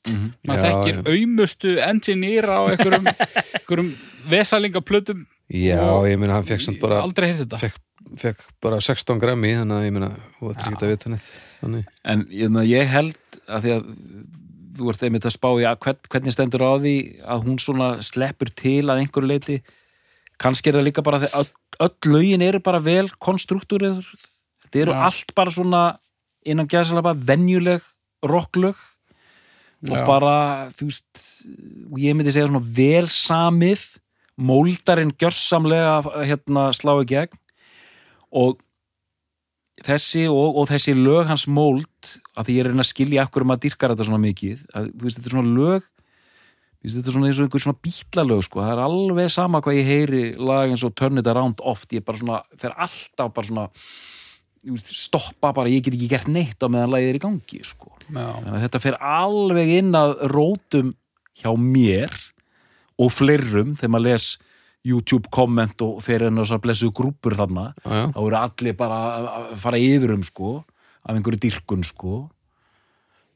maður Já, þekkir já. aumustu engineer á einhverjum, [laughs] einhverjum vesalingaplötum. Já, ég meina hann fekk samt bara aldrei heyrði þetta. fekk, fekk bara 16 grammi þannig að ég meina, þú ættir ekki að vita neitt. Þannig, En ég, ég held að því að þú ert einmitt að spá í að hvern, hvernig stendur á því að hún svona sleppur til að einhverju leiti kannski er það líka bara að öll, lögin eru bara vel konstruktúrið þetta eru Já. allt bara svona innan gæðsala bara venjuleg rocklög og Já. bara þú veist og ég myndi segja svona vel samið móldarinn gjörsamlega hérna slá í gegn og þessi og, og þessi lög hans móld að því ég er að skilja akkur um að dyrkar þetta svona mikið að, veist, þetta er svona lög þetta er svona eins og einhver svona bítlalög sko. það er alveg sama hvað ég heyri lag eins og Turn It Around oft. Ég bara svona, fer alltaf bara svona stoppa bara, ég get ekki gert neitt á meðan lagið er í gangi sko. Þetta fer alveg inn að rótum hjá mér og fleirum þegar maður les YouTube komment og fer inn á þessar blessu grúpur þarna. Þá eru allir bara að fara yfir um sko, af einhverju dyrkun sko.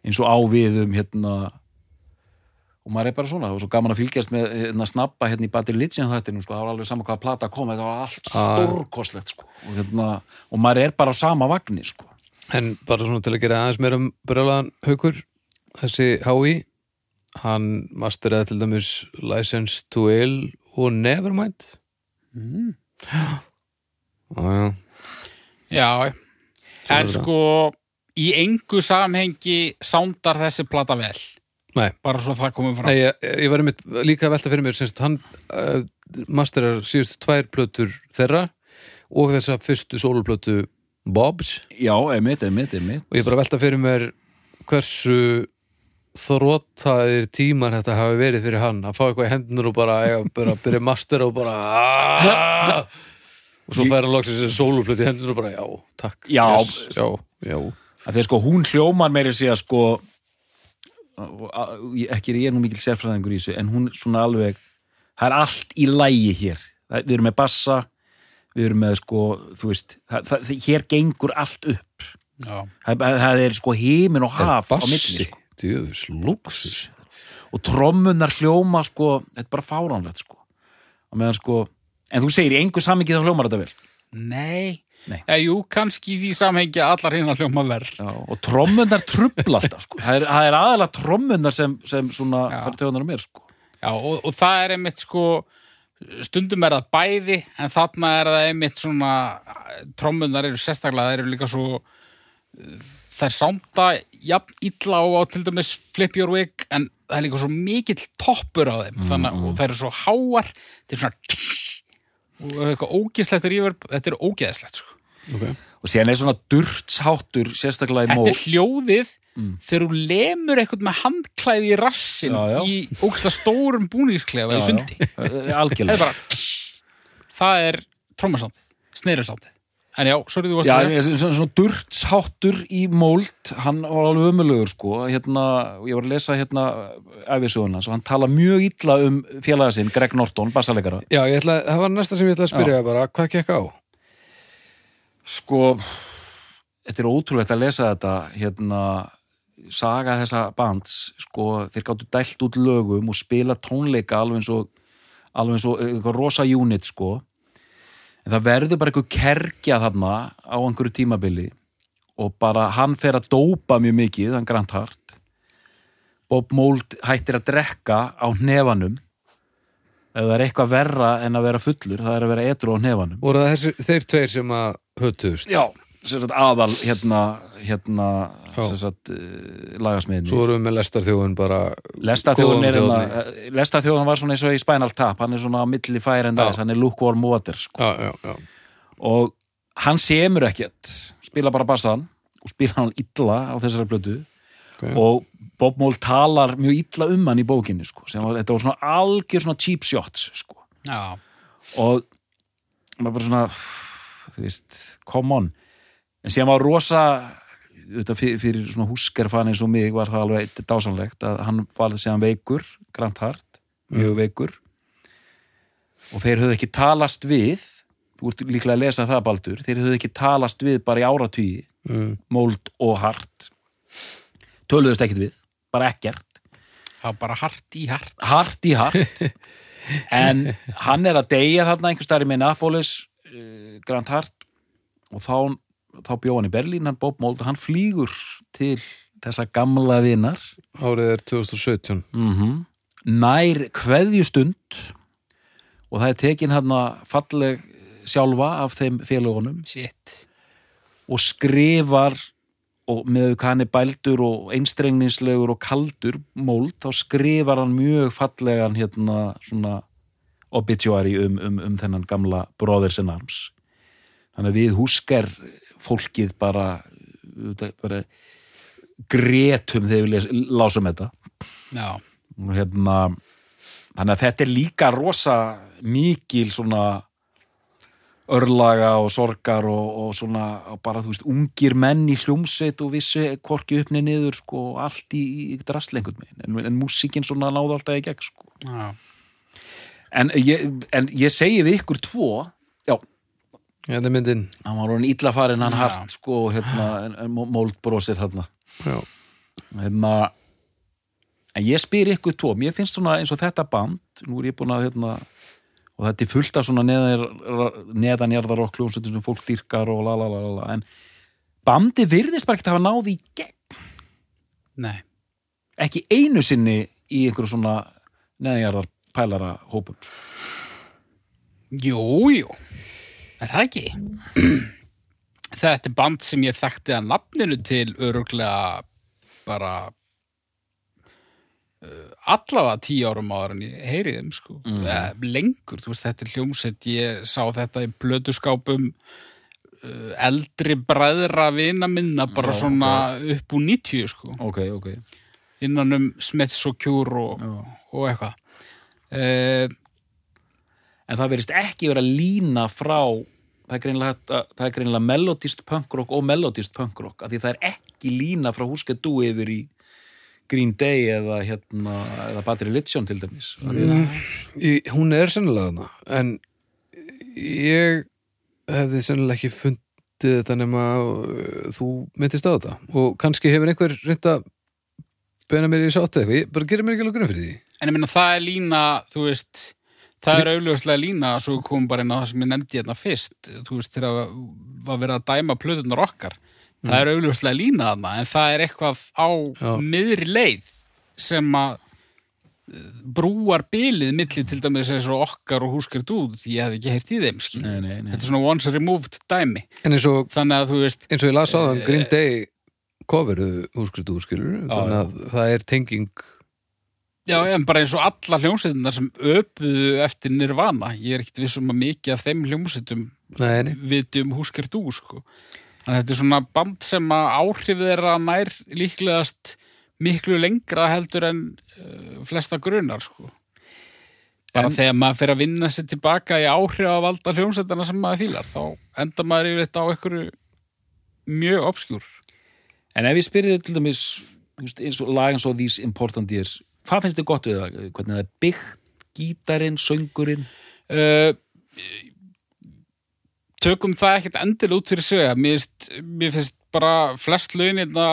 Eins og á við um hérna og maður er bara svona, það var svo gaman að fylgjast með hérna snabba hérna í Battle Legion þættinum sko, það var alveg sama hvaða plata kom, þetta var allt Ah. stórkoslegt sko og, hérna, og maður er bara á sama vagni sko En bara svona til að gera aðeins meira um brjálaðan haukur, þessi HÍ, hann masteraði til dæmis License to Ill og Nevermind. mm. Já, já. já. Svo en sko í engu samhengi sándar þessi plata vel Nei, bara svo það komum fram. Nei ég, ég var einmitt líka að velta fyrir mér, semst hann uh, masterar síðustu tvær plötur þeirra og þessa fyrstu sóluplötu Bobs. Já, einmitt, einmitt, einmitt. Og ég bara velta fyrir mér hversu þróttaðir tímar þetta hafi verið fyrir hann að fá eitthvað í hendur og bara, eiga, bara byrja master og bara "Ah!" og svo fær hann loksins þessi sóluplötu í hendur og bara, já, takk. Já. yes, já, já, að að sko hún hljómar meiri sig að sko að- ég- ekki er ég nú mikil sérfræðingur í þessu en hún svona alveg það er allt í lægi hér. Við erum með bassa við erum með sko, þú veist það, það, hér gengur allt upp. Það, það er sko heimin og haf á milli bassi, sko. djöfus, lúksus og trommunar hljóma sko, þetta er bara fáránlegt sko. Meðan sko, en þú segir í engu samingi þá hljómar þetta vel. Nei, Nei. Já, jú, kannski í því samhengi allar hinn að hljóma verð og trommunar trubla alltaf sko. það, er, það er aðalega trommunar sem, sem svona Já. fyrir töðunar mér sko. Já, og, og það er einmitt sko stundum er það bæði en þarna er það einmitt svona trommunar eru sérstaklega, það eru líka svo uh, þær sánda jafn illa á, á til dæmis Flip Your Wig en það er líka svo mikill toppur á þeim þannig að þær eru svo háar þetta er svona og eitthvað ógeðslegt reverb, þetta er ógeðslegt sko. Okay. og síðan er svona durtsháttur sérstaklega í Þetta mól er hljóðið þegar þú lemur eitthvað með handklæði í rassin Já, já. í ógeðslega stórum búningsklefa í sundi. [laughs] Það er bara Það er trommasánd, sneirinsánd En já, sorry þú varst Já, að segja svona, svona, svona durtsháttur í móld, hann var alveg ömulugur sko, hérna, ég var að lesa hérna æfisöguna, svo hann tala mjög illa um félaga sinn, Greg Norton, bassalegara Já, ég ætla, það var næsta sem ég ætla að spyrja bara, hvað gekk á? Sko, þetta er ótrúlegt að lesa þetta, hérna, saga þessa bands, sko, þeir gáttu dælt út lögum og spila tónleika alveg eins og, alveg eins og eitthvað rosa unit, sko. En það verður bara eitthvað kerkja þarna á einhverju tímabili og bara hann fer að dópa mjög mikið, hann Grant Hart. Bob Mould hættir að drekka á hnefanum. Ef það er eitthvað verra en að vera fullur, það er að vera etru á hnefanum. Voru það þessi, þeir tveir sem að hötuðust? Já, sagt aðal hérna, hérna sagt uh, lagasmiðinni Svo vorum við með lestarþjóðun bara Lestarþjóðan er hérna uh, Lestarþjóðan var svona eins og í Spinal Tap hann er svona á milli and Já. ice, hann er lukewarm water sko. Já, já, já, og hann semur ekkert spila bara bassan og spila hann illa á þessari blötu ok. Og Bob Mould talar mjög illa um hann í bókinni sko, sem var, þetta var svona algjör svona cheap shots sko. Já, og maður bara svona þú veist, come on. En síðan var rosa fyrir, fyrir svona húskerfan eins og mig var það alveg dásanlegt að hann var þessi veikur, Grant Hart mjög veikur. Og þeir höfðu ekki talast við þú ert líklega að lesa það Baldur þeir höfðu ekki talast við bara í áratugi mm. Mold og Hart töluðust ekkert við bara ekkert. Það var bara hart í hart. Hart í hart. [laughs] En hann er að deyja þarna einhvers staðar í Minneapolis uh, Grant Hart og þá, þá bjó hann í Berlín hann Bob Mould, hann flýgur til þessa gamla vinar. Árið er 2017 mm nær kveðjustund og það er tekin hann falleg sjálfa af þeim félagunum Shit. Og skrifar og með hvað hann er bældur og einstrengningslegur og kaldur mold, þá skrifar hann mjög fallegan hérna svona obituary um, um, um þennan gamla Brothers in Arms þannig að við húsker fólkið bara, bara gretum þegar við lásum þetta. Já, og hérna þannig að þetta er líka rosa mikil svona örlaga og sorgar og, og svona og bara þú veist ungir menn í hljómsveit og vissu hvorki uppni niður sko og allt í, í drastlengut megin en, en músíkin svona náði alltaf í gegn sko. Já, en ég, en ég segi við ykkur tvo já, er hann var hann illa farinn hann Já. hart sko hérna, en, en mold brosir þarna. Já, hérna en ég spyr ykkur tvo, mér finnst svona eins og þetta band, nú er ég búin að hérna, og þetta er fullt af svona neðan, neðanjarðar og sem fólk dýrkar og la la la la la. En bandi virðist bara ekki að hafa náð í gegn, nei. Ekki einu sinni í einhverju svona neðanjarðar pælara hópum. Jú, jú, er það ekki? [clears throat] Þetta er band sem ég þekkti að nafninu til öruglega bara allavega tíu árum áður en ég heyri þeim sko, Mm. mm. lengur, þú veist, þetta er hljómsett ég sá þetta í blöduskápum uh, eldri bræðra vina minna bara Já, svona upp úr 90 sko, ok, ok. Innan um Smiths og Cure og, og eitthvað. Uh, en það verðist ekki vera að lína frá það er er greinilega melodist punkrock og melodist punkrock af því það er ekki lína frá Húska Dú yfir í Green Day eða hérna, eða Bad Religion til dæmis? Í- hún er sennilega þarna en ég hefði sennilega ekki fundið þetta nema uh, þú myndist á þetta. Og kannski hefur einhver reynd að beina mér í sátt eitthvað, ég bara gerir mér ekki alveg grunn fyrir því. En ég meina það er lína, þú veist, það er augljóslega lína svo við komum bara inn á það sem ég nefndi hérna fyrst, þú veist, þegar var verið að dæma plötunar okkar. Það er augljóslega lína þarna, en það er eitthvað á Já. miðri leið sem að eh, brúar bilið milli til dæmis eins og okkar og húskar dúð því ég hefði ekki heyrt í þeim, nei, nei, nei. Þetta er svona once removed dæmi. og, Þannig að þú veist, eins og ég las á þann Green Day coveruðu húskristu úrskilur þannig að það er tenging já, en bara eins og alla hljómsveitinnar sem öpuðu eftir nirvana, ég er ekkit vissum að mikið af þeim hljómsveitum Nei, nei, viti um húsker dú sko. Að þetta er svona band sem að áhrif þeirra nær líklegast miklu lengra heldur en uh, flesta grunar sko. bara En- þegar maður fer að vinna sér tilbaka í áhrif að valda hljómsveitana sem maður fílar þá enda maður yfirleitt á einhverju mjög obskjúr en ef ég spyrir til dæmis eins og lag eins og These Important Years hvað finnst þið gott við það? Hvernig það er byggt, gítarinn, söngurinn uh, tökum það ekkert endilega út fyrir sögja mér mér finnst bara flest lögin hérna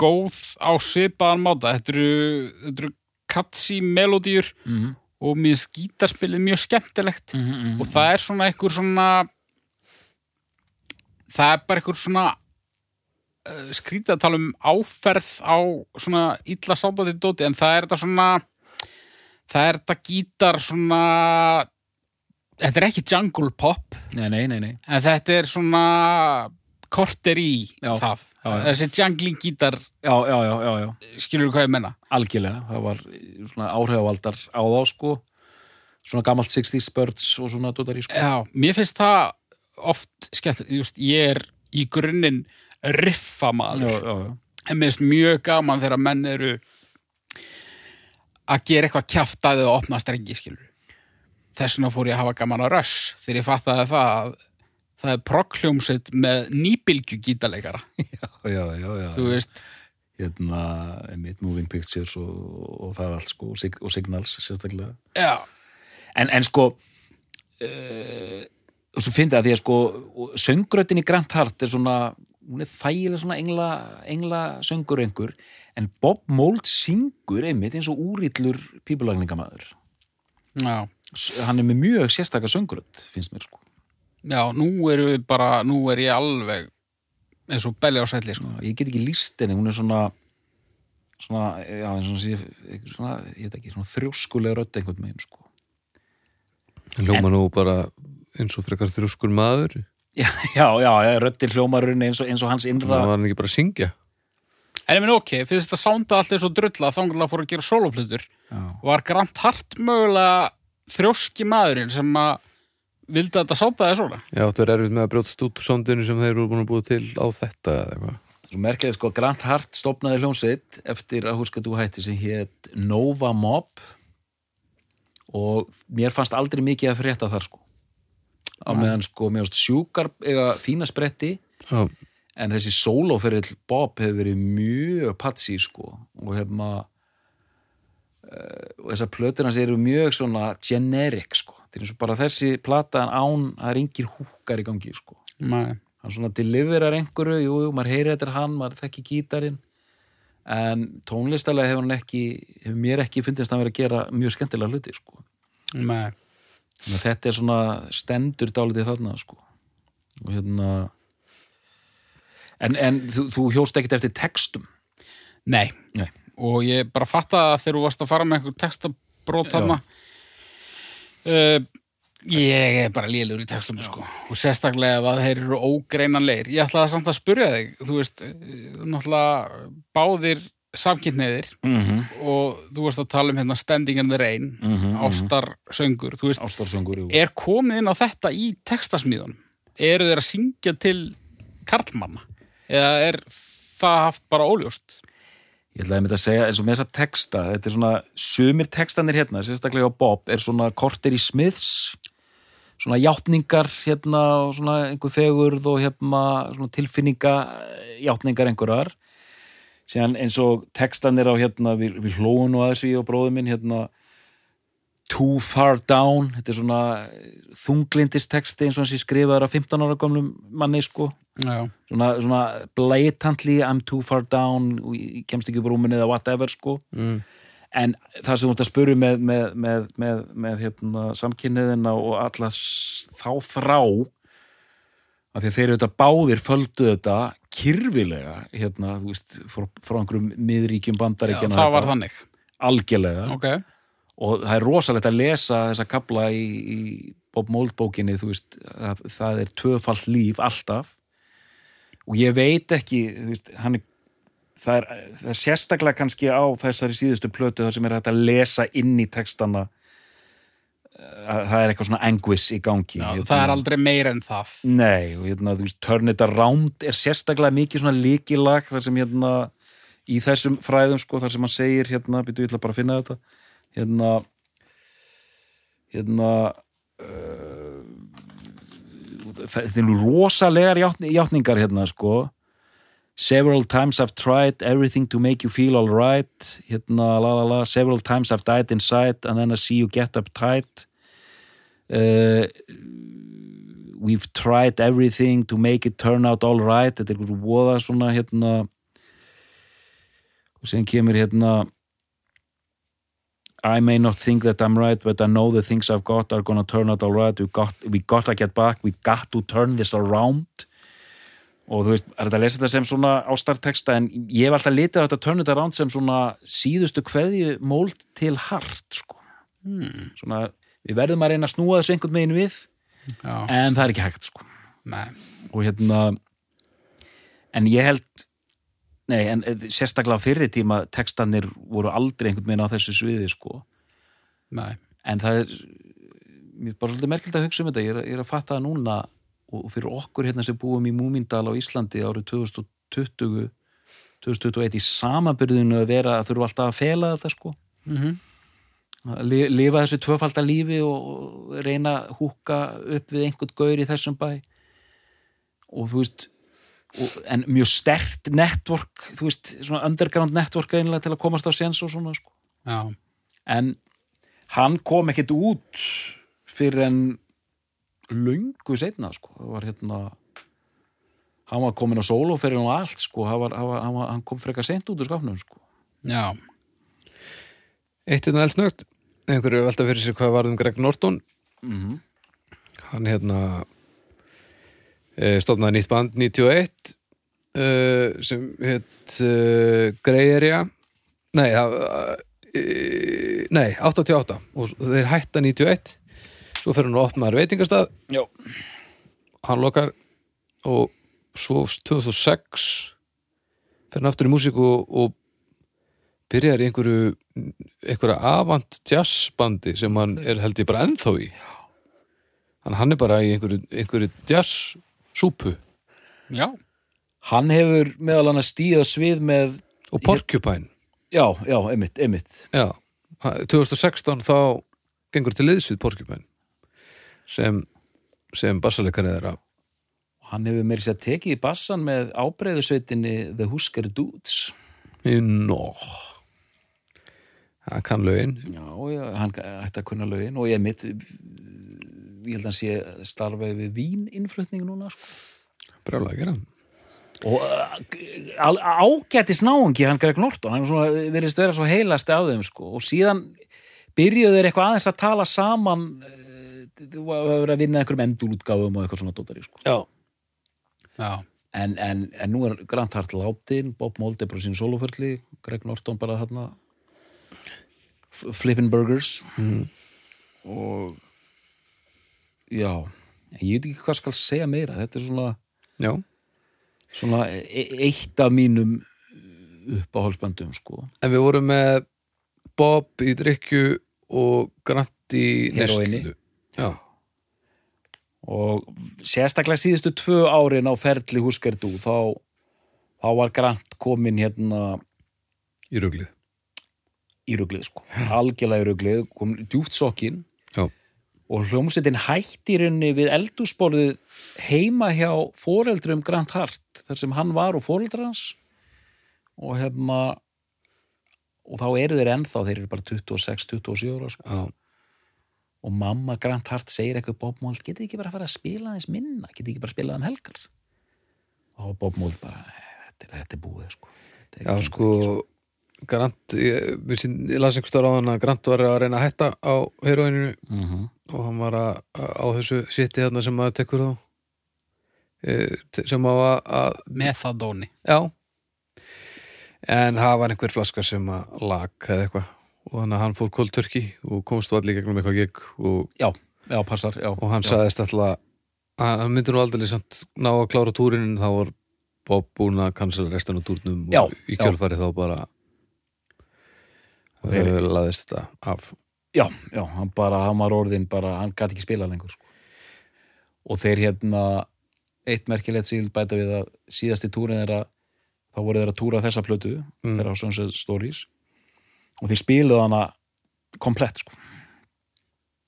góð á svipaðan máta. Þetta eru, eru katsi melodíur mm -hmm. og mér finnst gítarspilið mjög skemmtilegt. Mm og það er svona einhver svona það er bara einhver svona uh, skrítið að tala um áferð á svona illa sándandi dóti en það er þetta svona það er þetta gítar svona þetta er ekki jungle pop. Nei, nei, nei, nei. en þetta er svona korter í Já, það. Já, já. þessi jungling gítar. Skilur hvað ég menna algjörlega. Það var svona áhrifavaldar á þá sko. Svona gamalt 60s birds og svona dótari sko. Já, mér finnst það oft skemmt, just, ég er í grunninn riffamaður. En mér finnst mjög gaman þegar menn eru að gera eitthvað kjaftaði og opna strengi skilur þess vegna fór ég að hafa gaman á röss þegar ég fattaði það að það er proghljómsveit með nýbylgju gítarleikara [laughs] já, já, já, já. þú veist, hérna, einmitt, moving pictures og, og það er allt sko og, sig, og signals sérstaklega. Já, en, en sko uh, og svo fyndi að því að sko söngrötin í Grant Hart er svona hún er þægilega svona engla, engla söngur einhver en Bob Mould syngur einmitt eins og úrillur pípulagningamaður. Já hann er með mjög sérstaka söngröt finnst mér sko. Já, nú erum við bara, nú er ég alveg eins og belli á sælli sko. ég get ekki líst henni, hún er svona svona, já, eins og sé svona, ég veit ekki, svona þrjóskulega rödd einhvern megin sko. Hljóma nú bara eins og frekar þrjóskur maður? Já, já, já, röddin hljómarinn eins og, eins og hans það innra var hann ekki bara að syngja? En ég minn ok, fyrir þetta sánda allt eins og drulla þá hann fór að gera sóloflutur já, var Grant Hart mögulega þrjóski maðurinn sem að vildi að þetta sáta það svona. Já, þú er erfitt með að brjótast út úr sondinu sem þeir eru búin að búa til á þetta eða. Svo merkið sko Grant Hart stopnaði hljómsveit eftir að húska þú hætti sem hétt Nova Mob. Og mér fannst aldrei mikið að frétta þar sko. Á meðan sko, mér fannst sjúkar eiga fína spretti Já, en þessi sólóferill Bob hefur verið mjög patsi sko. Og hefma uh, og þessar plötur hans eru mjög svona generic sko er eins og bara þessi plata en án það er engir húkar í gangi sko Nei. hann svona deliverar einhverju, jú, jú, maður heyrir þetta er hann, maður þekki gítarinn en tónlistalega hefur hann ekki hefur mér ekki fundist hann verið að gera mjög skemmtilega hluti sko. Að þetta er svona stendur dálítið þarna sko. og hérna en, en þú, þú hjóst ekkert eftir textum Nei. Nei. Og ég bara fatta að þegar þú varst að fara með einhver textabrót þarna uh, ég er bara lélur í textunum sko og sérstaklega að þeir eru ógreinanlegir ég ætlaði samt að spyrja þig þú veist, eh, náttúrulega báðir samkynniðir mm -hmm. og þú veist að tala um hérna Standing in the Rain mm -hmm. ástarsöngur, þú veist, ástarsöngur er komið inn á þetta í textasmíðunum? Eru þeir að syngja til karlmanna? Eða er það haft bara óljóst? Ég ætlaði með að segja, eins og með þessa texta, þetta er svona, sumir textanir hérna, sérstaklega á Bob, er svona korter í Smiths, svona játningar hérna og svona einhver fegurð og hérna svona tilfinninga játningar einhverjar. Síðan eins og textanir á hérna, við, við hlóun og aðeins við og bróðum minn hérna, Too Far Down, þetta er svona þunglindistexti eins og hans ég skrifaður af 15 ára gamlum manni sko Já. svona, svona blatantly I'm too far down ég kemst ekki upp rúminni eða whatever sko mm. en það sem þú ert að spuru með, með, með, með, með hérna, samkynniðina og alla s- þá því að þeir eru þetta báðir földu þetta kyrfilega hérna, veist, frá, frá einhverjum miðríkjum Já, bandaríkjana það var þannig. algjörlega Ok. Og það er rosalegt að lesa þessa kapla í, í Bob Mould bókinni þú veist, það, það er tvöfalt líf alltaf. Og ég veit ekki veist, er það er, það er sérstaklega kannski á þessari síðustu plötu þar sem er að lesa inn í textana að það er eitthvað svona anguish í gangi. Já, það er aldrei meira en það. Nei, og hérna, þú veist, Turn It Around er sérstaklega mikið svona líkilag þar sem hérna í þessum fræðum sko, þar sem hann segir hérna, byrju, ég ætla bara að finna þetta hérna hérna uh, það eru rosalegar játn, játningar hérna sko. Several times I've tried everything to make you feel alright hérna la la la Several times I've died inside and then I see you get uptight. Uh, We've tried everything to make it turn out alright Þetta er einhver voða svona hérna og sem kemur hérna I may not think that I'm right but I know the things I've got are gonna turn out alright we, got, we gotta get back we got to turn this around og þú veist, er þetta að lesa þetta sem svona ástarteksta en ég hef alltaf litið á þetta turn it around sem svona síðustu kveðju móld til hart sko. Hmm. svona, við verðum að reyna að snúa þessu einhvern megin við Já. en það er ekki hægt sko. Og hérna en ég held nei, en eh, sérstaklega á fyrri tíma textanir voru aldrei einhvern megin á þessu sviði sko. Nei. en það er mér er bara svolítið merkild að hugsa um þetta ég er, ég er að fatta það núna og fyrir okkur hérna sem búum í Múmindal á Íslandi árið 2020 2021 í samanbyrðinu að vera að þurfa alltaf að fela þetta sko Mm að li- lifa þessu tvöfalda lífi og reyna að húka upp við einhvern gaur í þessum bæ og þú veist en mjög stert network þú veist, svona underground network einlega til að komast á séns og svona sko. Já. en hann kom ekkert út fyrir en löngu seinna sko, það var hérna hann var komin á solo fyrir hann og allt sko, hann, var, hann, var, hann, kom frekar seint út úr skapnum sko. Já. Eitt hérna eldsnögt einhverju er velta fyrir sér hvað varðum Greg Norton. Mm hann hérna stofnaði nýtt band 91 e, sem hétt e, Grey Area nei, nei, 88 og þeir hætta 91 svo fer hann að opnaður veitingastað. Já. hann lokar og svo 2006 fer hann aftur í músík og, og byrjar í einhverju einhverju avant jazzbandi sem hann er held ég bara ennþá í. Að hann er bara í einhverju, einhverju jazzsúpu Já, Hann hefur meðal hann að stíða svið með og Porcupine. Já, já, einmitt, einmitt. Já, ha- 2016 þá gengur til liðs við Porcupine sem, sem bassaleikari þeirra. Hann hefur meiri sér tekið í bassan með ábreyðusveitinni The Husker Dudes. Nó Það kann lögin. Já, já, hann ætti að kunna lögin og ég mitt ég held að hann sé starfaði við víninnflutning núna sko. brjálega að gera og al- ágætis náungi hann Greg Norton, hann er virðist vera svo heilasti á þeim sko. og síðan byrjuðu þeir eitthvað aðeins að tala saman uh, þú var að vinna einhverjum endurútgáfum og eitthvað svona dótari sko. Já, já, en, en, en nú er Grant Hart látin Bob Mold er bara sín sóloförli Greg Norton bara þarna f- Flippin' Burgers Mhm. og já ég veit ekki hvað skal segja meira. Þetta er svona, já, svona e eitt af mínum uppáhaldsböndum sko. En við vorum með Bob í drikju og Grant í Já, og sérstaklega síðustu tvö árin á ferli húskerdu þá, þá var Grant komin hérna í ruglið í ruglið sko, algjörlega í ruglið komin djúft sokkin. Já, og hljómsveitin hætti í rauninni við eldúsborðið heima hjá foreldrum Grant Hart þar sem hann var og foreldrar hans og hefma og þá eru þeir ennþá, þeir eru bara 26-27 ára sko. já, og mamma Grant Hart segir eitthvað Bob Mold, getið ekki bara að fara að spila þess minna getið ekki bara að spila þann helgar og Bob Mold bara þetta er, þetta er búið sko. Þetta er já gengur sko Grant, ég, ég las einhver stóra á hann að Grant var að reyna að hætta á heroininu ekki. Mhm. og hann var að, að, á þessu siti þarna sem maður tekur þá. E, sem á að, að methadóni já. En það var einhver flaska sem að lag eða eitthvað. Og þannig að hann fór kóldtörki og komst allir gegnum eitthvað gig og, já, já, passar já, og hann sagðist alltaf hann hann myndi nú aldrei samt ná að klára túrinin þá var Bob búin að cancela restan af túrnum og í kjölfari þá bara þeir- laðist þetta af Já, já, hann bara, hann var orðin bara, hann gæti ekki spila lengur sko. og þeir hérna eitt merkilegt sig bæta við að síðasti túrin að þá voru þeir að túra þessa plötu Mm. þeirra á Sunset Stories og þeir spiluðu hana komplett sko.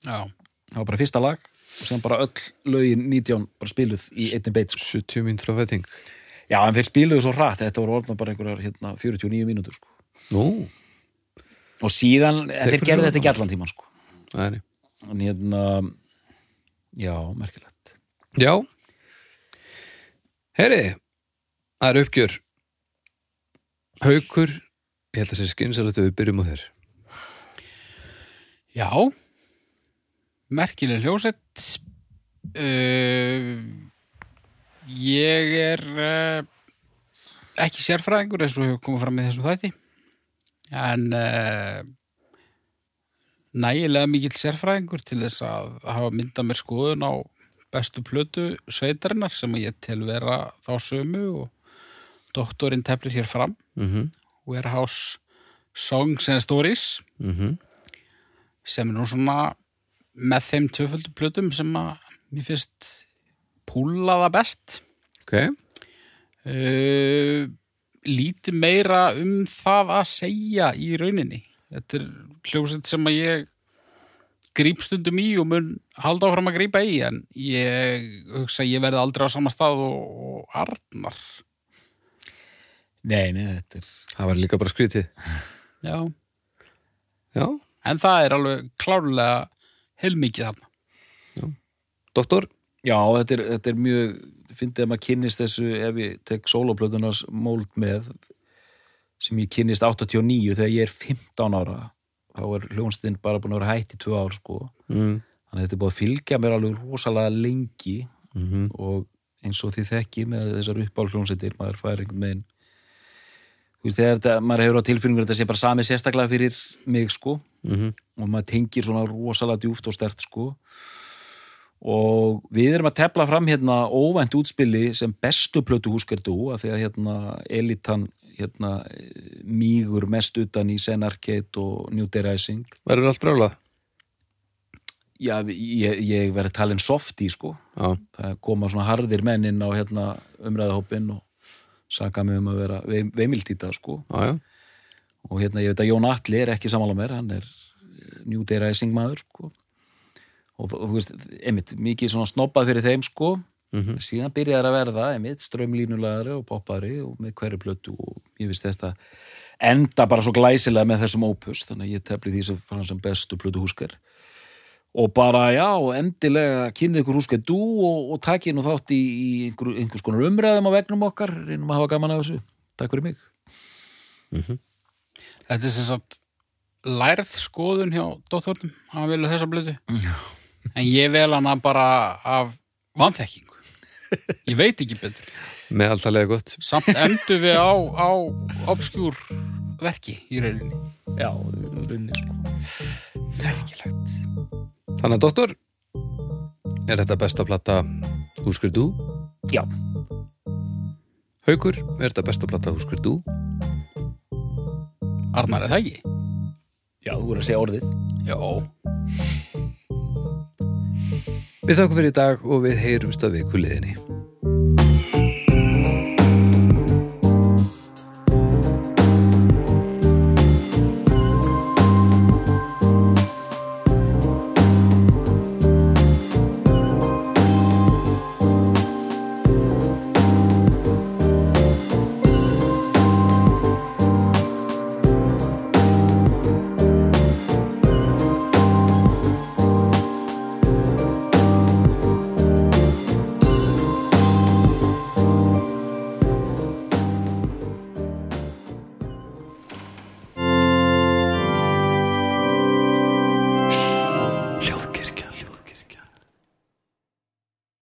Já, það var bara fyrsta lag og sem bara öll lögin 19 bara spiluð í einni beit sko. 70 mínútur af vetting Já, en þeir spiluðu svo hratt, þetta voru orðna bara einhverjar hérna, 49 mínútur sko. Nú, og síðan, en þeir svo þetta ekki allan tíman sko. það er en hérna já, merkilegt. Já. Heyri, það er uppgjör. Haukur Ég held að sé skynsalegt að við byrjum á þér. Já. Merkileg hljósett uh, ég er uh, ekki sérfræðingur eins og hefur komið fram í þessum þætti en uh, nægilega mikill sérfræðingur til þess að hafa myndað mér skoðun á bestu plötu sveitarinnar sem ég tel vera þá sömu og doktorinn teflir hér fram. Mm -hmm. Warehouse Songs and Stories. Mm sem er nú svona með þeim tvöföldu plötum sem að mér finnst púla það best. Ok, uh, lítið meira um það að segja í rauninni. Þetta er hljómsett sem að ég gríp stundum í og mun halda áfram að grípa í en ég hugsa að ég verði aldrei á sama stað og, og Arnar. Nei, nei, þetta er það var líka bara skrítið. Já. Já, en það er alveg klárlega heilmikið þarna. Doktor? Já, þetta er, þetta er mjög fyndið að maður kynnist þessu ef ég tek sóloplötunars móld með sem ég kynnist 89 þegar ég er 15 ára þá er hljónstinn bara búin að vera hætt í 2 ár sko. mm. þannig að þetta er búið að fylgja mér alveg rosalega lengi Mm -hmm. og eins og þið þekki með þessar uppáhljónsettir, maður fær einhvern veginn þú veist, þegar þetta, maður hefur á tilfinningur að þetta sé bara sami sérstaklega fyrir mig sko Mm -hmm. og maður tengir svona rosalega djúft og stert sko og við erum að tepla fram hérna óvænt útspili sem bestu plötu húskerdu að því að hérna elitan hérna mýgur mest utan í Zen Arcade og New Day Rising. Verður allt brjálað? já, ég, ég verið talin softi sko. Já, það koma svona harðir menn inn á hérna umræðahópin og saka mig um að vera veim, veimiltíta sko. Já, já. og hérna ég veit að Jón Atli er ekki samála mér, hann er New Day Rising maður sko og, og þú veist, einmitt, mikið svona snobbað fyrir þeim sko. Mhm. síðan byrjaði að verða, einmitt, strömlínulagari og poppari og með hverju plötu og ég veist þetta enda bara svo glæsilega með þessum opus þannig að ég tefli því sem fann sem bestu plötu húskar og bara já, endilega kynnið ykkur húskar dú og, og takið nú þátt í, í einhver, einhvers konar umræðum á vegnum okkar reynum að hafa gaman af þessu, takk fyrir mig. Þetta er sem sagt lærð skoðun hjá dóttornum hann vilja þessa blödu en ég vel hana bara af vanþekkingu. Ég veit ekki betur. Meðaltalega gott. Samt endur við á, á obskjúr verki í rauninni. Já, runni sko. Merkilegt. Þannig að doktor Er þetta besta plata Húskur þú? já, Haukur, er þetta besta plata Húskur þú? Arnar, er það ekki? já, þú voru að segja orðið. Já, Við þakkum fyrir í dag og við heyrumst að viku liðinni